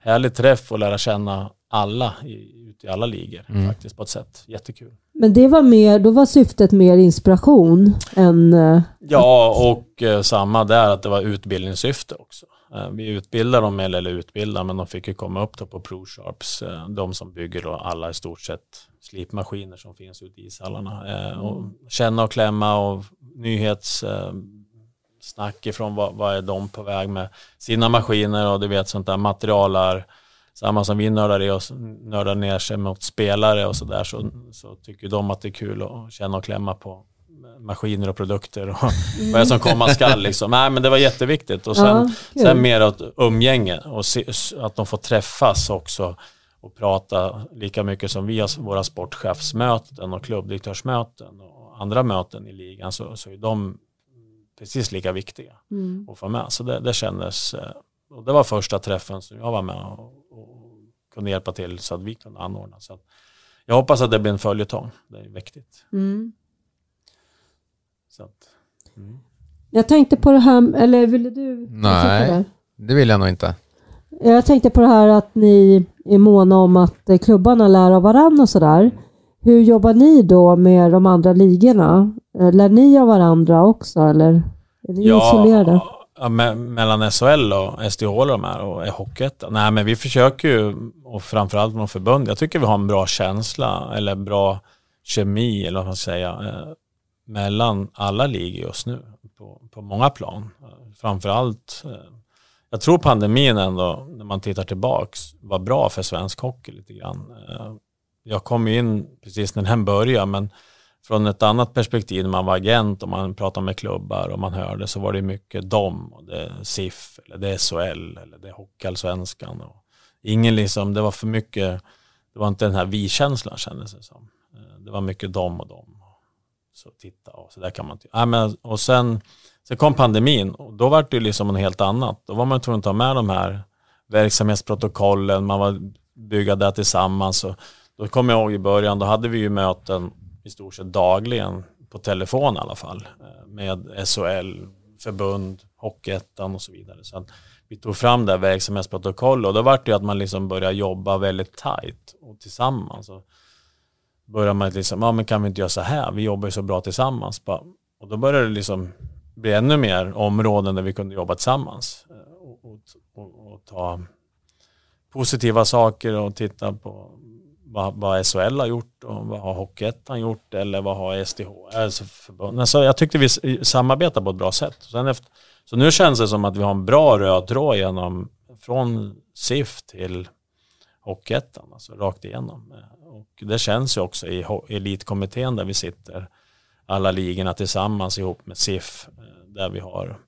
härlig träff och lära känna alla i, ute i alla ligor mm. faktiskt på ett sätt. Jättekul. Men det var mer, då var syftet mer inspiration än... Eh... Ja, och eh, samma där att det var utbildningssyfte också. Eh, vi utbildar dem, eller utbildar, men de fick ju komma upp då på ProSharps, eh, de som bygger då alla i stort sett slipmaskiner som finns ute i ishallarna. Eh, och känna och klämma och nyhetssnack ifrån vad, vad är de på väg med sina maskiner och du vet sånt där materialar. Samma som vi nördar, i oss, nördar ner sig mot spelare och sådär så, så tycker de att det är kul att känna och klämma på maskiner och produkter och vad är som komma skall. Liksom. Nej, men det var jätteviktigt. Och sen, ja, sen mer åt umgänge och se, att de får träffas också och prata lika mycket som vi har våra sportchefsmöten och klubbdirektörsmöten och andra möten i ligan så, så är de precis lika viktiga mm. att få med. Så det, det kändes, eh, och det var första träffen som jag var med och, och kunde hjälpa till så att vi kunde anordna. Så jag hoppas att det blir en följetong, det är viktigt. Mm. Så att, mm. Jag tänkte på det här, eller ville du? Nej, det vill jag nog inte. Jag tänkte på det här att ni är måna om att eh, klubbarna lär av varandra och sådär. Hur jobbar ni då med de andra ligorna? Eh, lär ni av varandra också eller är ni ja, isolerade? Ja, me mellan SHL och SDHL de här och Hockeyettan? Nej men vi försöker ju, och framförallt från förbund, jag tycker vi har en bra känsla eller bra kemi eller vad man ska säga eh, mellan alla ligor just nu på, på många plan. Framförallt, eh, jag tror pandemin ändå, när man tittar tillbaks, var bra för svensk hockey lite grann. Jag kom in precis när den började, men från ett annat perspektiv när man var agent och man pratade med klubbar och man hörde så var det mycket dom och det är SIF eller det är SHL eller det är Hockeyallsvenskan. Ingen liksom, det var för mycket, det var inte den här vi-känslan kändes det som. Eh, det var mycket dom och dom så titta, och så där kan man inte. Ja, men, och sen, sen kom pandemin och då var det ju liksom något helt annat. Då var man tvungen att ta med de här verksamhetsprotokollen, man var bygga det tillsammans. Och då kommer jag ihåg i början, då hade vi ju möten i stort sett dagligen på telefon i alla fall eh, med SHL, förbund, Hockeyettan och så vidare. Så vi tog fram det här verksamhetsprotokollet och då var det ju att man liksom började jobba väldigt tajt och tillsammans. Och började man liksom, ja men kan vi inte göra så här? Vi jobbar ju så bra tillsammans. Och då började det liksom bli ännu mer områden där vi kunde jobba tillsammans eh, och, och, och, och ta positiva saker och titta på vad, vad SHL har gjort och vad har Hockeyettan gjort eller vad har SDH, alltså förbund. Så jag tyckte vi samarbetade på ett bra sätt. Sen efter, så nu känns det som att vi har en bra röd tråd genom från SIF till Hockeyettan, alltså rakt igenom. Och det känns ju också i elitkommittén där vi sitter alla ligorna tillsammans ihop med SIF eh, där vi har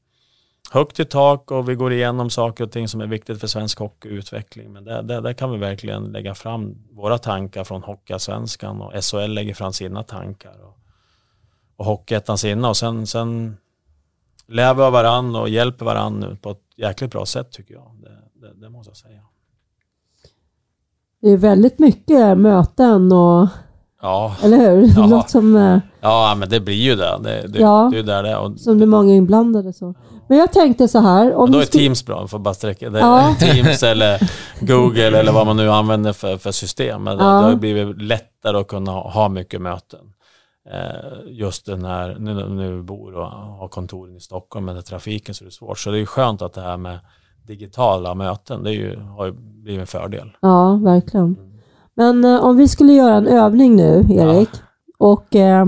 högt i tak och vi går igenom saker och ting som är viktigt för svensk hockeyutveckling. Men där, där, där kan vi verkligen lägga fram våra tankar från Hockeyallsvenskan och SHL lägger fram sina tankar. Och, och Hockeyettan sina och sen, sen lär vi av varandra och hjälper varandra på ett jäkligt bra sätt tycker jag. Det, det, det måste jag säga. Det är väldigt mycket möten och Ja. Eller hur? Ja. Något som, eh, ja, men det blir ju det. Det, det, Ja. det är där det. Och, som det är många inblandade. Så. Men jag tänkte så här. Om då är skulle- Teams bra, för bara sträcka det. Ja. Teams eller Google eller vad man nu använder för, för system. Men Ja. Det har blivit lättare att kunna ha, mycket möten. Eh, just den här, nu vi bor och har kontoren i Stockholm med trafiken så är det svårt. Så det är skönt att det här med digitala möten, det är ju, har ju blivit en fördel. Ja, verkligen. Men eh, om vi skulle göra en övning nu, Erik. Och... Eh,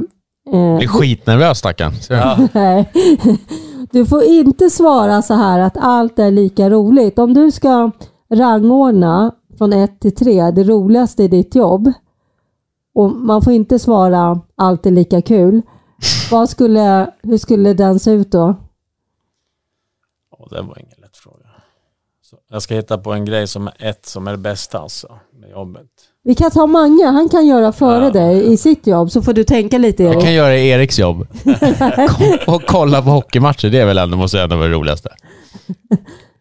eh, Blir skitnervös stackarn. Ja. Nej. Du får inte svara så här att allt är lika roligt. Om du ska rangordna från 1 till 3, det roligaste i ditt jobb. Och man får inte svara allt är lika kul. Vad skulle, hur skulle den se ut då? Och det var ingen lätt fråga. Så jag ska hitta på en grej som är ett som är det bästa alltså, med jobbet. Vi kan ta Mange, han kan göra före dig i sitt jobb så får du tänka lite Jag kan göra Eriks jobb. Och kolla på hockeymatcher, det är väl ändå, måste ändå vara det roligaste.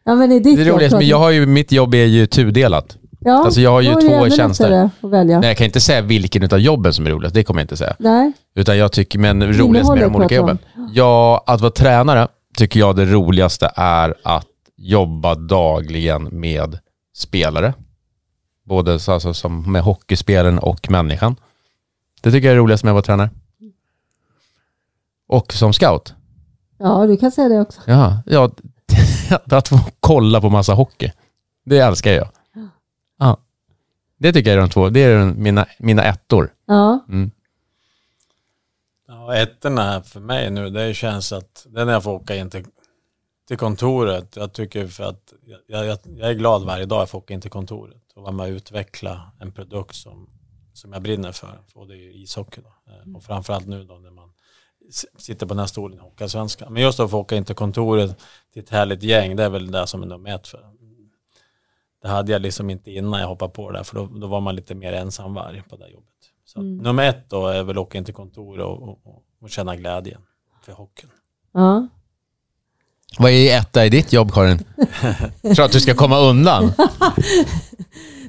Ja, men i ditt Det roligaste, men jag har ju, mitt jobb är ju tudelat. ja, alltså, jag har ju två tjänster. Att välja. Men jag kan inte säga vilken av jobben som är roligast, det kommer jag inte säga. Nej. Utan jag tycker, men roligast med de olika jobben. Ja, att vara tränare tycker jag det roligaste är att jobba dagligen med spelare. Både så, alltså, som med hockeyspelaren och människan. Det tycker jag är roligast med att vara tränare. Och som scout. Ja, du kan säga det också. Ja, ja att få kolla på massa hockey. Det älskar jag. Ja. Det tycker jag är de två. Det är mina, mina ettor. Ja, Mm. Ja, ettorna för mig nu, det känns att det är när jag får åka in till, till kontoret. Jag tycker för att jag, jag, jag är glad varje dag jag får åka in till kontoret och vara med och utveckla en produkt som, som jag brinner för. Och det är ju ishockey då. Eh, Och framförallt nu då när man sitter på den här stolen i Hockeyallsvenskan. Men just att få åka in till kontoret till ett härligt gäng, det är väl det som är nummer ett för. Det hade jag liksom inte innan jag hoppade på det där, för då, då var man lite mer ensamvarg på det här jobbet. Så att nummer ett då är väl att åka in till kontoret och, och, och, och känna glädjen för hockeyn. ja. Vad är etta i ditt jobb Karin? Tror att du ska komma undan?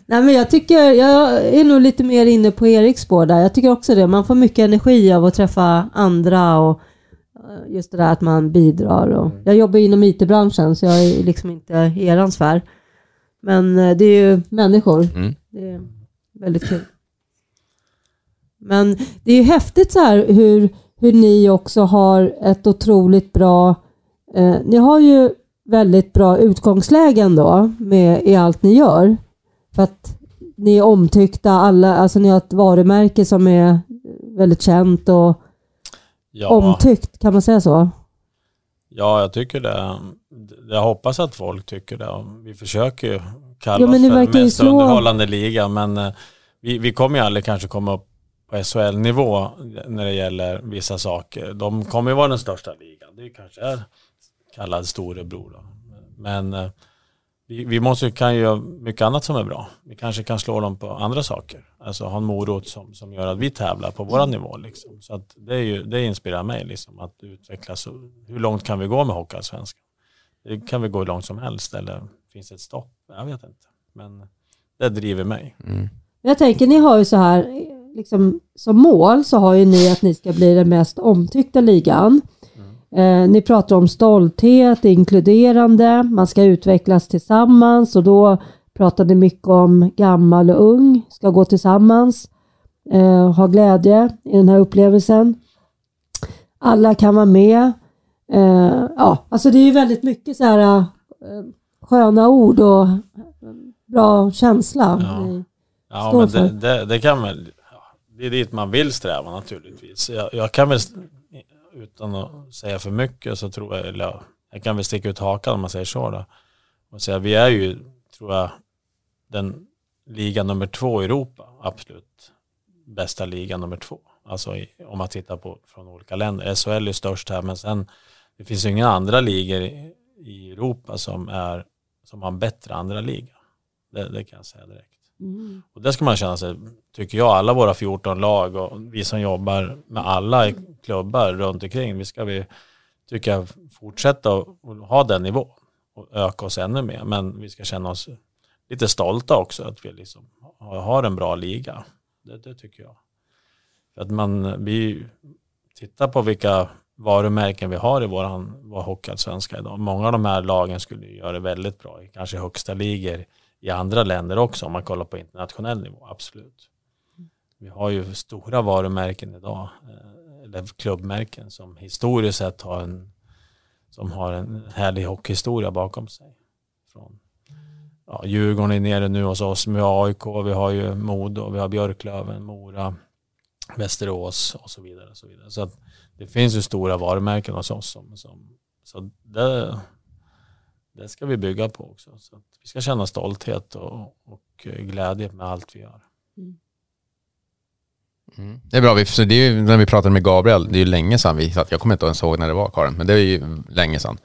Nej, men jag tycker, jag är nog lite mer inne på Eriks spår där. Jag tycker också det. Man får mycket energi av att träffa andra och eh, just det där att man bidrar. Och, jag jobbar inom IT-branschen så jag är liksom inte i eran sfär. Men eh, det är ju människor. Mm. Det är väldigt kul. Men det är ju häftigt så här hur, hur ni också har ett otroligt bra... Eh, ni har ju väldigt bra utgångslägen då med, i allt ni gör. För att ni är omtyckta, alla, alltså ni har ett varumärke som är väldigt känt och Ja, omtyckt, kan man säga så? ja, jag tycker det. Jag hoppas att folk tycker det. Vi försöker ju kalla oss för ju mest slå- underhållande liga, men eh, vi, vi kommer ju aldrig kanske komma upp på SHL-nivå när det gäller vissa saker. De kommer ju vara den största ligan. Det kanske är kallad storebror då. Men eh, vi, vi måste, kan ju göra mycket annat som är bra. Vi kanske kan slå dem på andra saker. Alltså ha en morot som, som gör att vi tävlar på våran nivå. Liksom. Så att det, är ju, det inspirerar mig liksom, att utvecklas. Hur långt kan vi gå med Hockeyallsvenskan? Det kan vi gå hur långt som helst eller finns det ett stopp? Jag vet inte. Men det driver mig. Mm. Jag tänker, ni har ju så här, liksom, som mål så har ju ni att ni ska bli den mest omtyckta ligan. Eh, ni pratar om stolthet, inkluderande, man ska utvecklas tillsammans och då pratar ni mycket om gammal och ung ska gå tillsammans, eh, ha glädje i den här upplevelsen. Alla kan vara med. Eh, ja, alltså det är ju väldigt mycket så här eh, sköna ord och eh, bra känsla. Ja. Ja, men det, det, det kan väl, det är dit man vill sträva naturligtvis. Jag, jag kan väl, utan att säga för mycket, så tror jag, eller jag kan väl sticka ut hakan om man säger så då. Och säga, vi är ju, tror jag, den liga nummer två i Europa, absolut bästa liga nummer två. Alltså i, om man tittar på från olika länder. SHL är störst här, men sen det finns ju inga andra ligor i, i Europa som, är, som har en bättre andra liga. Det, det kan jag säga direkt. Mm. Och det ska man känna sig, tycker jag, alla våra 14 lag och vi som jobbar med alla klubbar runt omkring, vi ska vi, tycker jag, fortsätta att ha den nivån och öka oss ännu mer. Men vi ska känna oss lite stolta också att vi liksom har en bra liga. Det, det tycker jag. För att man, vi tittar på vilka varumärken vi har i vår, vår hockeyallsvenska idag. Många av de här lagen skulle göra det väldigt bra i kanske högsta ligor i andra länder också om man kollar på internationell nivå, absolut. Vi har ju stora varumärken idag, eh, eller klubbmärken som historiskt sett har en, som har en härlig hockeyhistoria bakom sig. Från, ja, Djurgården är nere nu hos oss med AIK, vi har ju Modo, vi har Björklöven, Mora, Västerås och så vidare. Och så vidare. Så att det finns ju stora varumärken hos oss. Som, som, så det, det ska vi bygga på också. Så att vi ska känna stolthet och, och glädje med allt vi gör. Mm. Det är bra, vi- det är ju, när vi pratade med Gabriel, det är ju länge sedan vi satt, jag kommer inte ens ihåg när det var Karin, men det är ju länge sedan.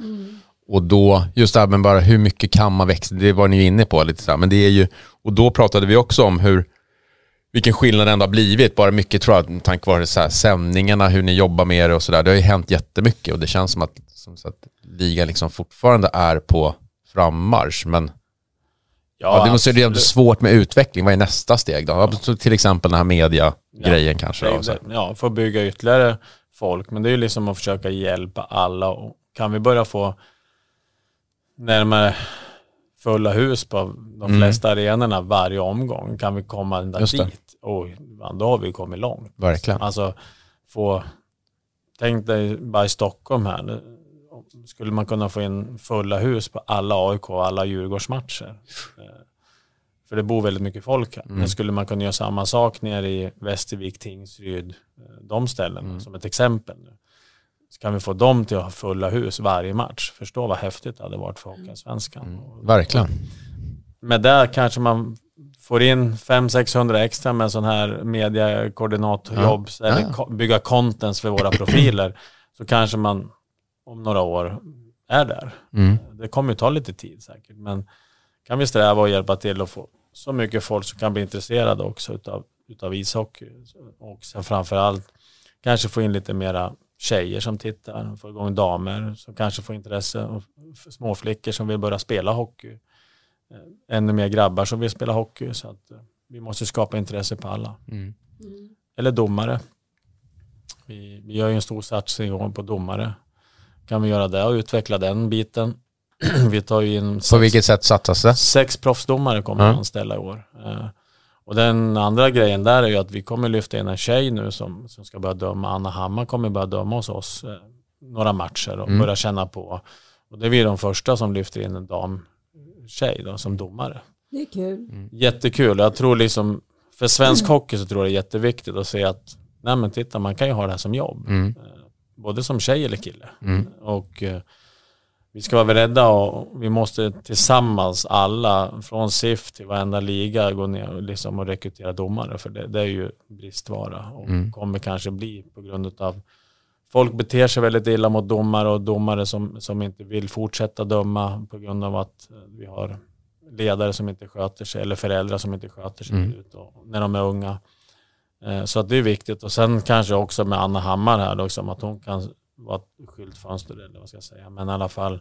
Och då, just det här med bara hur mycket kan man växa, det var ni ju inne på lite så här, men det är ju, och då pratade vi också om hur, vilken skillnad det ändå har blivit, bara mycket tror jag, tack vare så här, sändningarna, hur ni jobbar med det och sådär, det har ju hänt jättemycket och det känns som att, som så att ligan liksom fortfarande är på frammarsch, men ja, det måste ju absolut. svårt med utveckling, vad är nästa steg då? Ja. Till exempel den här media-grejen kanske. Då. Det- Ja, få bygga ytterligare folk. Men det är ju liksom att försöka hjälpa alla. Och kan vi börja få närmare fulla hus på de Mm. flesta arenorna varje omgång, kan vi komma ända Just dit. Oj, ja, då har vi kommit långt. Verkligen. Alltså få, tänk dig bara i Stockholm här, skulle man kunna få in fulla hus på alla AIK och alla Djurgårdsmatcher. Eh, För det bor väldigt mycket folk här. Mm. Men skulle man kunna göra samma sak nere i Västervik, Tingsryd, eh, de ställena Mm. som ett exempel. Nu. Så kan vi få dem till att ha fulla hus varje match. Förstå vad häftigt det hade varit för Hockeyallsvenskan. Mm. Verkligen. Men där kanske man får in 500-600 extra med sån här mediekoordinatorjobb Ja. eller Ja. bygga contents för våra profiler så kanske man om några år är där. Mm. Det kommer ju ta lite tid säkert men kan vi sträva och hjälpa till att få så mycket folk som kan bli intresserade också utav, utav ishockey och sen framförallt kanske få in lite mera tjejer som tittar, få igång damer som kanske får intresse och småflickor som vill börja spela hockey eh, ännu mer grabbar som vill spela hockey. Så att eh, vi måste skapa intresse på alla. Mm. Eller domare. Vi, vi gör ju en stor satsning på domare. Kan vi göra det och utveckla den biten. vi tar ju in På sex, vilket sätt satsas det? sex proffsdomare kommer Ja. vi anställa i år. Eh, Och den andra grejen där är ju att vi kommer lyfta in en tjej nu som, som ska börja döma. Anna Hammar kommer börja döma hos oss eh, några matcher och Mm. börja känna på. Och det är vi de första som lyfter in en damtjej då, som domare. Det är kul. Jättekul. Jag tror liksom, för svensk hockey så tror jag det är jätteviktigt att se att, nej men titta man kan ju ha det här som jobb. Mm. Både som tjej eller kille. Mm. Och eh, vi ska vara beredda och vi måste tillsammans alla, från SIF till varenda liga, gå ner och, liksom och rekrytera domare. För det, det är ju bristvara och Mm. kommer kanske bli på grund av Folk beter sig väldigt illa mot domare och domare som, som inte vill fortsätta döma på grund av att eh, vi har ledare som inte sköter sig eller föräldrar som inte sköter sig Mm. när de är unga. Eh, Så att det är viktigt och sen kanske också med Anna Hammar här då, som att hon kan vara ett skyltfönster eller vad ska jag säga. Men i alla fall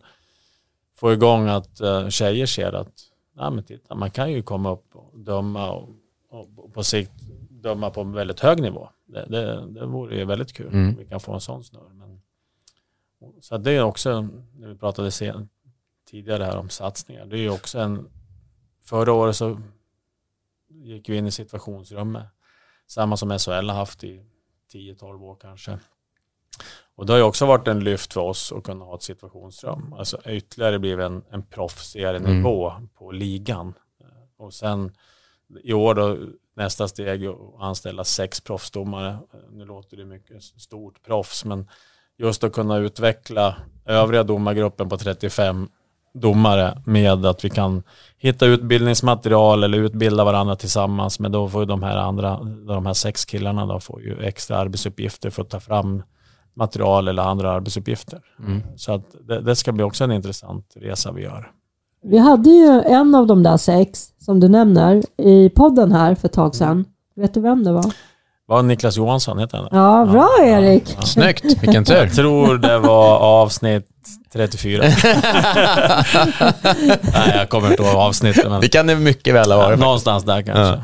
få igång att eh, tjejer ser att nej, men titta, man kan ju komma upp och döma och, och på sikt döma på en väldigt hög nivå. Det, det, det vore ju väldigt kul Mm. om vi kan få en sån snurr. Men, så det är också, när vi pratade sen, tidigare här om satsningar, det är ju också en, förra året så gick vi in i situationsrummet, samma som SHL har haft i 10-12 år kanske. Och det har ju också varit en lyft för oss att kunna ha ett situationsrum. Alltså ytterligare blivit en, en proffsigare Mm. nivå på ligan. Och sen i år då nästa steg att anställa sex proffsdomare. Nu låter det mycket stort proffs men just att kunna utveckla övriga domargruppen på 35 domare med att vi kan hitta utbildningsmaterial eller utbilda varandra tillsammans. Men då får ju de här andra, de här sex killarna då får ju extra arbetsuppgifter för att ta fram material eller andra arbetsuppgifter. Mm. Så att det, det ska bli också en intressant resa vi gör. Vi hade ju en av de där sex som du nämner i podden här för ett tag sedan. Vet du vem det var? Vad Niklas Johansson heter han? Ja, bra Erik! Snyggt, vilken tur. Jag tror det var avsnitt 34. Nej, jag kommer inte ihåg avsnittet, men Det kan det mycket väl ha varit. någonstans där kanske.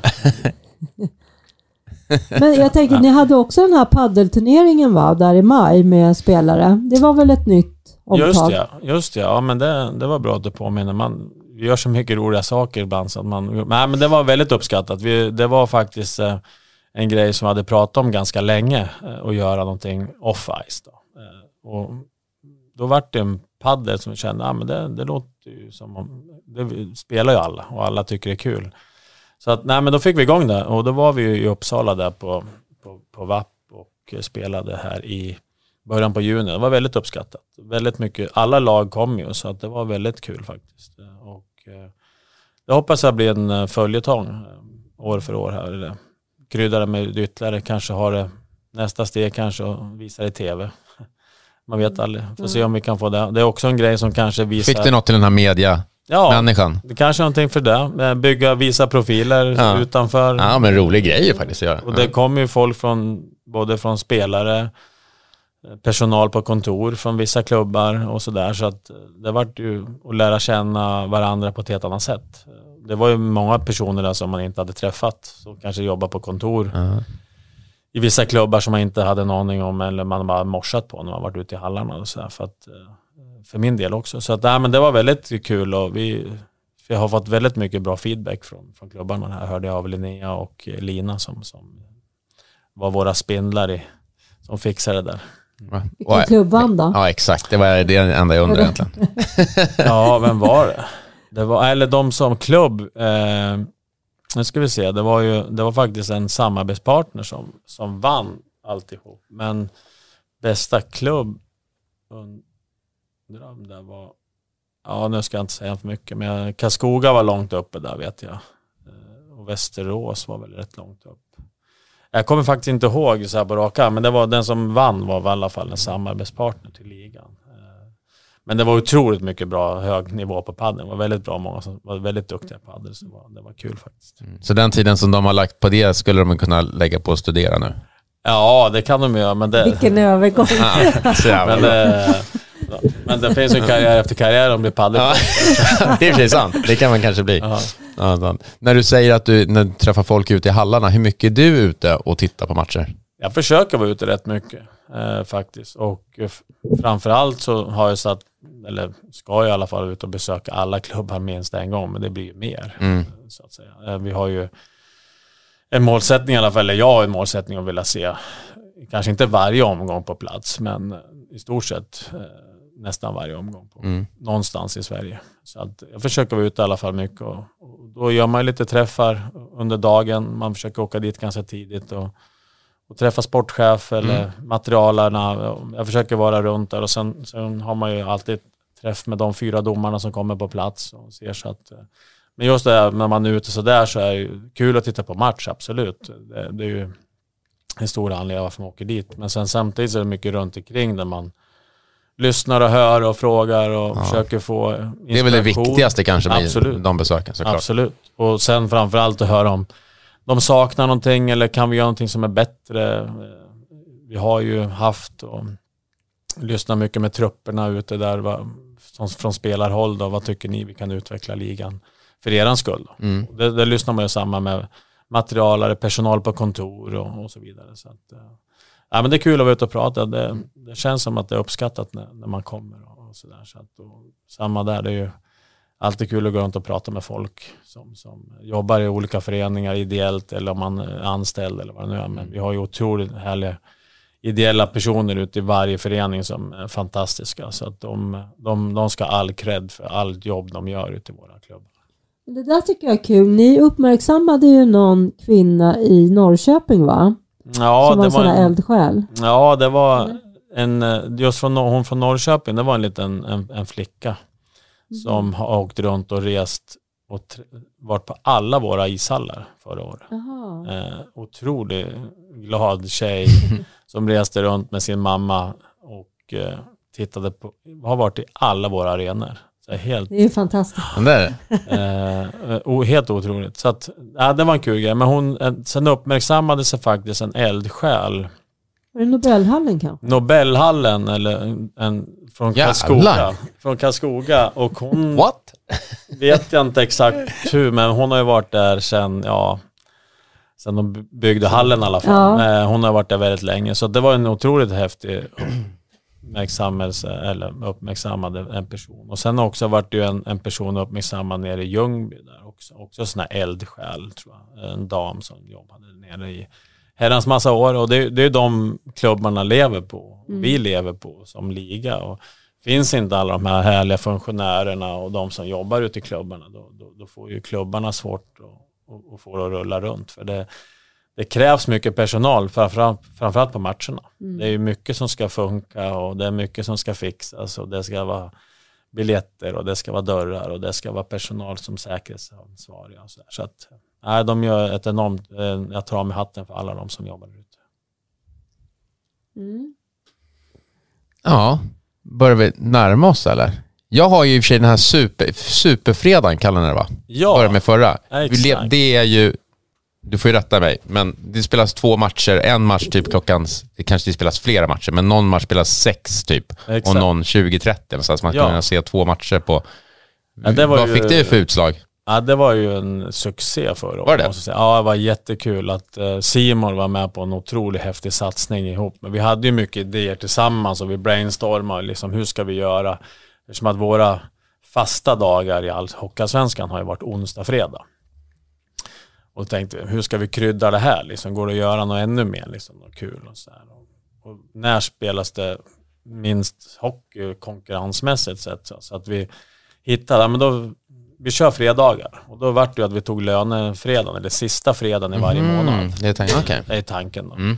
Men jag tänker, ni hade också den här paddelturneringen va, där i maj med spelare. Det var väl ett nytt omtag? Just ja, just ja. ja men det, det var bra att du påminner. Man gör så mycket roliga saker ibland så att man... Nej, men det var väldigt uppskattat. Vi, det var faktiskt eh, en grej som vi hade pratat om ganska länge, eh, och göra någonting off-ice. Då. Eh, och då vart det en paddel som vi kände, ah, men det, det låter ju som om... Det spelar ju alla och alla tycker det är kul. Så att, nej men då fick vi igång det och då var vi ju i Uppsala där på, på, på VAP och spelade här i början på juni. Det var väldigt uppskattat. Väldigt mycket, alla lag kom ju så att det var väldigt kul faktiskt. Och eh, det hoppas jag blir en följetong år för år här. Krydda det med ytterligare, kanske har det nästa steg kanske att visa det i tv. Man vet aldrig. Får se om vi kan få det. Det är också en grej som kanske visar... Fick du något till den här media-människan? Ja, det kanske är någonting för det. Bygga, visa profiler Ja. utanför. Ja, men rolig grej faktiskt att göra. Och det kommer ju folk från, både från spelare, personal på kontor från vissa klubbar och sådär. Så att det vart ju att lära känna varandra på ett helt annat sätt. Det var ju många personer där som man inte hade träffat, som kanske jobbar på kontor Ja. i vissa klubbar som man inte hade en aning om eller man bara morsat på när man varit ute i hallarna och så här, för att eh, för min del också. Så att, nej, men det var väldigt kul och vi, vi har fått väldigt mycket bra feedback från, från klubbarna här hörde jag av Linnea och eh, Lina som, som var våra spindlar i, som fixade det där. Vilken klubbanda. Ja, exakt. Det var det enda jag undrade egentligen. Ja, vem var det? Det var, eller de som klubb, eh, nu ska vi se, det var ju det var faktiskt en samarbetspartner som, som vann alltihop. Men bästa klubb, undrar om det var, ja nu ska jag inte säga för mycket, men Karlskoga var långt uppe där vet jag. Eh, och Västerås var väl rätt långt upp. Jag kommer faktiskt inte ihåg så här på raka men det var den som vann var i alla fall en samarbetspartner till ligan. Men det var otroligt mycket bra hög nivå på paddeln. Det var väldigt bra många som var väldigt duktiga på padel. Så det var, det var kul faktiskt. Så den tiden som de har lagt på det skulle de kunna lägga på att studera nu? Ja, det kan de göra. Men det, Vilken övergång. Ja, men, bra. eh, men det finns ju karriär efter karriär om det blir padel. Ja, det är sig sant. Det kan man kanske bli. Ja. När du säger att du, när du träffar folk ute i hallarna, hur mycket är du ute och tittar på matcher? Jag försöker vara ute rätt mycket eh, faktiskt. Och framförallt så har jag satt, eller ska jag i alla fall ut och besöka alla klubbar minst en gång, men det blir ju mer. Mm. Så att säga. Eh, vi har ju en målsättning i alla fall, eller jag har en målsättning att vilja se, kanske inte varje omgång på plats, men i stort sett eh, nästan varje omgång på, Mm. någonstans i Sverige. Så att jag försöker vara ute i alla fall mycket och, och då gör man lite träffar under dagen. Man försöker åka dit ganska tidigt och, och träffa sportchef eller materialarna. Jag försöker vara runt där och sen, sen har man ju alltid träff med de fyra domarna som kommer på plats och ser så att eh, men just det här, när man är ute så där så är det kul att titta på match, absolut. Det, det är ju en stor anledning varför man åker dit. Men sen samtidigt så är det mycket runt omkring där man lyssnar och hör och frågar och Ja. försöker få inspiration. Det är väl det viktigaste kanske med Absolut. de besöken såklart. Absolut. Och sen framförallt att höra om de saknar någonting eller kan vi göra någonting som är bättre. Vi har ju haft och lyssnat mycket med trupperna ute där va, som, från spelarhåll. Då, vad tycker ni vi kan utveckla ligan för eran skull? Mm. Det, det lyssnar man ju samman med materialare, personal på kontor och, och så vidare. Så att, eh, ja, men det är kul att vara ute och prata. Det, det känns som att det är uppskattat när, när man kommer. Och, och så där. Så att, och samma där, det är ju alltid kul att gå runt och prata med folk som, som jobbar i olika föreningar ideellt eller om man är anställd eller vad det nu är. Men vi har ju otroligt härliga ideella personer ute i varje förening som är fantastiska. Så att de, de, de ska all cred för allt jobb de gör ute i våra klubbar. Det där tycker jag är kul. Ni uppmärksammade ju någon kvinna i Norrköping va? Ja, Som var det var en, eldsjäl. ja, det var en, eh, just från, hon från Norrköping, det var en liten en, en flicka som har åkt runt och rest och varit på alla våra ishallar förra året. Eh, otroligt glad tjej som reste runt med sin mamma och eh, tittade på, har varit i alla våra arenor. Så helt, Det är ju fantastiskt. Men det är det. eh, o, helt otroligt. Så att, ja, det var en kul grej. Men hon, eh, sen uppmärksammade sig faktiskt en eldsjäl. Var det Nobelhallen kanske? Nobelhallen eller en, en från Jävlar. Karlskoga. Från Karlskoga och hon What? vet jag inte exakt hur, men hon har ju varit där sen, ja, sen de byggde hallen i alla fall. Ja. Eh, Hon har varit där väldigt länge, så det var en otroligt häftig uppmärksammelse, eller uppmärksammade en person. Och sen också varit det ju en, en person uppmärksammad nere i Ljungby där också. Också sån här eldsjäl, tror jag. En dam som jobbade nere i herrans massa år. Och det, det är de klubbarna lever på. Vi lever på som liga. Och finns inte alla de här härliga funktionärerna och de som jobbar ute i klubbarna, då, då, då får ju klubbarna svårt att, få det att rulla runt. För det, det krävs mycket personal, framförallt, framförallt på matcherna. Det är mycket som ska funka och det är mycket som ska fixas och det ska vara biljetter och det ska vara dörrar och det ska vara personal som säkerhetsansvariga. Och så där. så att, nej, de gör ett enormt, eh, jag tar av mig hatten för alla de som jobbar där ute. Mm. Ja, börjar vi närma oss eller? Jag har ju i och för sig den här super, superfredagen, kallar ni det va? Ja, Börjar med förra. Exakt. Det är ju, du får ju rätta mig, men det spelas två matcher. En match typ klockan, det kanske det spelas flera matcher, men någon match spelas sex typ. Exakt. Och någon 20-30 eller så man Ja. kan se två matcher på. Ja, Vad ju- fick det för utslag? Ja, det var ju en succé förra året. Var det? måste säga. Ja, det var jättekul att uh, Simon var med på en otroligt häftig satsning ihop. Men vi hade ju mycket idéer tillsammans och vi brainstormade liksom hur ska vi göra? Eftersom att våra fasta dagar i all Hockeyallsvenskan har ju varit onsdag, fredag. Och tänkte, hur ska vi krydda det här? Liksom, går det att göra något ännu mer? Liksom, något kul och så här. Och, när spelas det minst hockey konkurrensmässigt sett? Så, att vi hittade, men då vi kör fredagar. Och då vart det ju att vi tog lönefredagen, eller sista fredagen i varje månad. Mm, det är tanken. Okej. Det är tanken då. Mm.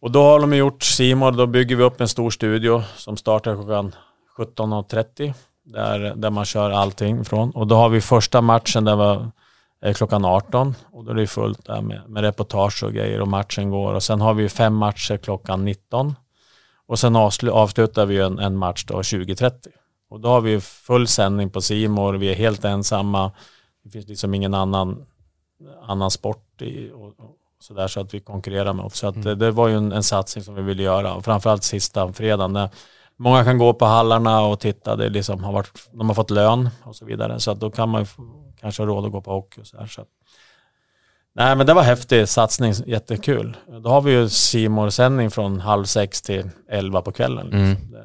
Och då har de gjort Simor, då bygger vi upp en stor studio som startar klockan 17.30. Där, där man kör allting från. Och då har vi första matchen där var eh, klockan 18. Och då är det fullt där med, med reportage och grejer och matchen går. Och sen har vi fem matcher klockan 19. Och sen avslu- avslutar vi en, en match då 20.30. Och då har vi full sändning på Simor. vi är helt ensamma. Det finns liksom ingen annan, annan sport i, och, och sådär så att vi konkurrerar med. Så att det, det var ju en, en satsning som vi ville göra. Och framförallt sista fredagen. Där många kan gå på hallarna och titta. Det liksom har varit, de har fått lön och så vidare. Så att då kan man kanske ha råd att gå på hockey och sådär. Så att, nej men det var häftig satsning, jättekul. Då har vi ju simor sändning från halv sex till elva på kvällen. Liksom. Mm.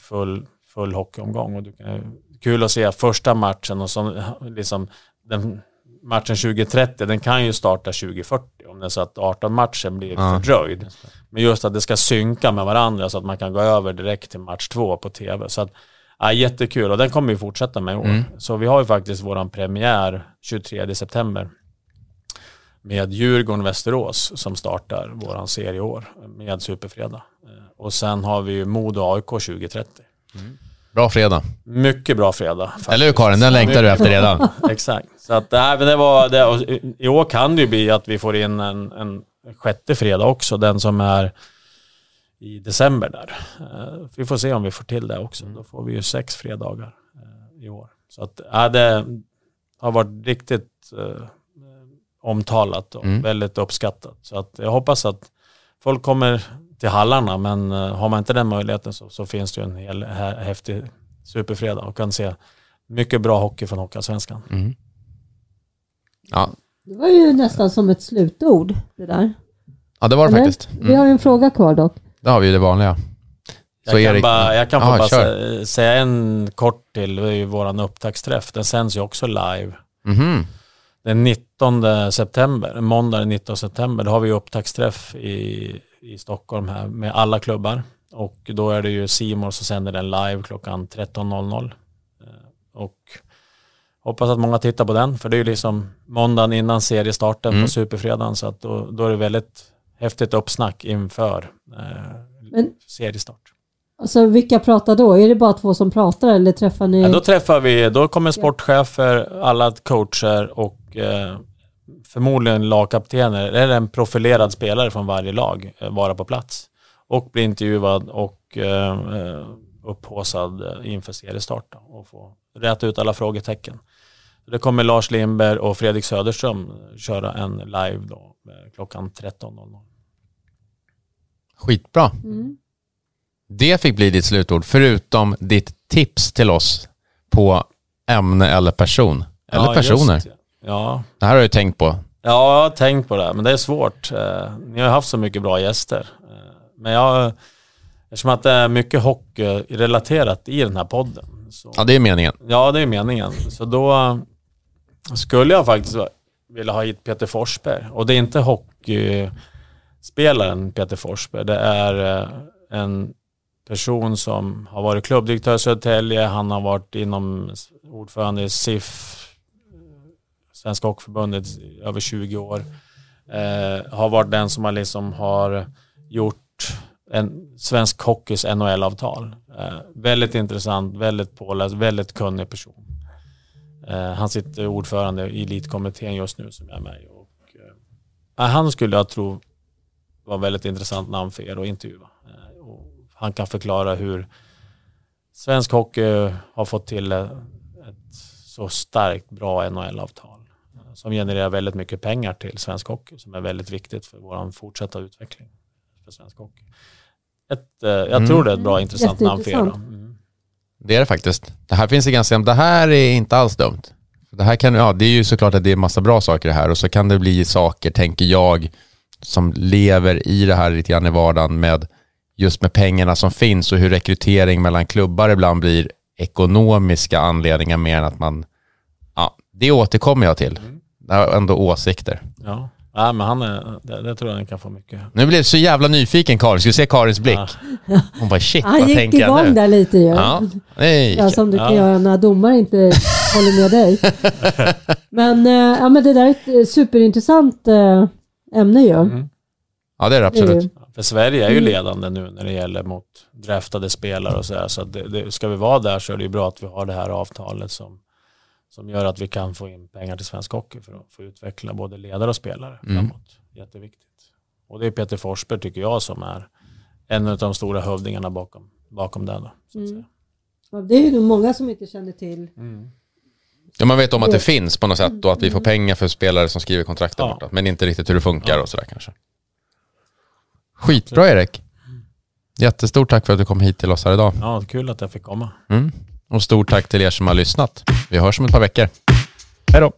Full, full hockeyomgång. Och du kan, kul att se första matchen och så liksom den matchen 2030, den kan ju starta 2040 om det är så att 18 matchen blir Ja. fördröjd. Men just att det ska synka med varandra så att man kan gå över direkt till match två på tv. Så att, ja, jättekul och den kommer vi fortsätta med i år. Mm. Så vi har ju faktiskt våran premiär 23 september med Djurgården-Västerås som startar våran serie i år med Superfredag. Eh, Och sen har vi ju Modo AIK 2030. Bra fredag. Mycket bra fredag. faktiskt. Eller hur Karin? Den längtar du efter redan. Exakt. Så att, nej, men det var, det, I år kan det ju bli att vi får in en, en sjätte fredag också. Den som är i december där. Eh, vi får se om vi får till det också. Då får vi ju sex fredagar eh, i år. Så att, ja, det har varit riktigt eh, omtalat och Mm. väldigt uppskattat. Så att jag hoppas att folk kommer till hallarna men eh, har man inte den möjligheten så, så finns det ju en hel hä- häftig superfredag och kan se mycket bra hockey från Hockeyallsvenskan. Mm. Ja. Det var ju nästan som ett slutord det där. ja, det var det Eller? faktiskt. Vi Mm. har ju en fråga kvar dock. Det har vi ju det vanliga. Så Jag kan, Erik- bara, jag kan Ja, bara kör. sä- säga en kort till, det är ju våran upptaktsträff. Den sänds ju också live. Mhm. Den 19 september, måndag den 19 september, då har vi upptaktsträff i, i Stockholm här med alla klubbar. Och då är det ju Simor som sänder den live klockan 13.00. Eh, Och hoppas att många tittar på den, för det är ju liksom måndagen innan seriestarten Mm. på Superfredagen, så att då, då är det väldigt häftigt uppsnack inför eh, Men- seriestart. Alltså vilka pratar då? Är det bara två som pratar eller träffar ni? Ja, då träffar vi, då kommer sportchefer, alla coacher och eh, förmodligen lagkaptener, eller en profilerad spelare från varje lag eh, vara på plats. Och bli intervjuad och eh, upphaussad eh, inför seriestart och få räta ut alla frågetecken. Det kommer Lars Lindberg och Fredrik Söderström köra en live då eh, klockan 13.00. Skitbra. Mm. Det fick bli ditt slutord, förutom ditt tips till oss på ämne eller person. Eller Ja, personer. just- Ja, Det här har ju tänkt på. Ja, jag har tänkt på det, men det är svårt. Eh, Ni har haft så mycket bra gäster. Eh, Men jag, eftersom att det är mycket hockey relaterat i den här podden. Så, Ja, det är meningen. ja, det är meningen. Så då skulle jag faktiskt vilja ha hit Peter Forsberg. Och det är inte hockeyspelaren Peter Forsberg. Det är eh, en person som har varit klubbdirektör i Södertälje. Han har varit inom ordförande i SIF, Svenska Hockeyförbundet, i över 20 år. Eh, har varit den som har, liksom har gjort en svensk hockeys NHL-avtal. Eh, väldigt intressant, väldigt påläst, väldigt kunnig person. Eh, han sitter ordförande i elitkommittén just nu som jag är med i. Och, eh, han skulle jag tro var väldigt intressant namn för er att intervjua. Eh, och han kan förklara hur svensk hockey har fått till ett så starkt bra NHL-avtal som genererar väldigt mycket pengar till svensk hockey som är väldigt viktigt för vår fortsatta utveckling för svensk hockey. Ett, eh, jag Mm. tror det är ett bra intressant namn för er. Mm. Det är det faktiskt. Det här finns det ganska, det här är inte alls dumt. Det här kan, ja det är ju såklart att det är massa bra saker här och så kan det bli saker, tänker jag, som lever i det här lite grann i vardagen med just med pengarna som finns och hur rekrytering mellan klubbar ibland blir ekonomiska anledningar mer än att man, ja, det återkommer jag till. Har ändå åsikter. Ja. ja, men han är, det, det tror jag ni kan få mycket. Nu blev jag så jävla nyfiken Karin, ska vi se Karins blick? Ja. Hon bara shit, Han vad gick tänker jag igång nu? där lite ju. Ja, nej. Ja, som du kan Ja. göra när domare inte håller med dig. Men, eh, ja, men det där är ett eh, superintressant eh, ämne ju. Mm. ja det är det Det är absolut. För Sverige är ju Mm. ledande nu när det gäller mot draftade spelare och så här. Så det, det, ska vi vara där så är det ju bra att vi har det här avtalet som, som gör att vi kan få in pengar till svensk hockey för att få utveckla både ledare och spelare Mm. framåt. Jätteviktigt. Och det är Peter Forsberg tycker jag som är en av de stora hövdingarna bakom, bakom det. Då, så att Mm. Ja, det är ju nog många som inte känner till. Ja, man vet om att det finns på något sätt och att vi får pengar för spelare som skriver kontrakt där Ja. borta. Men inte riktigt hur det funkar och sådär kanske. Skitbra Erik. Jättestort tack för att du kom hit till oss här idag. Ja, kul att jag fick komma. Mm. Och stort tack till er som har lyssnat. Vi hörs om ett par veckor. Hej då.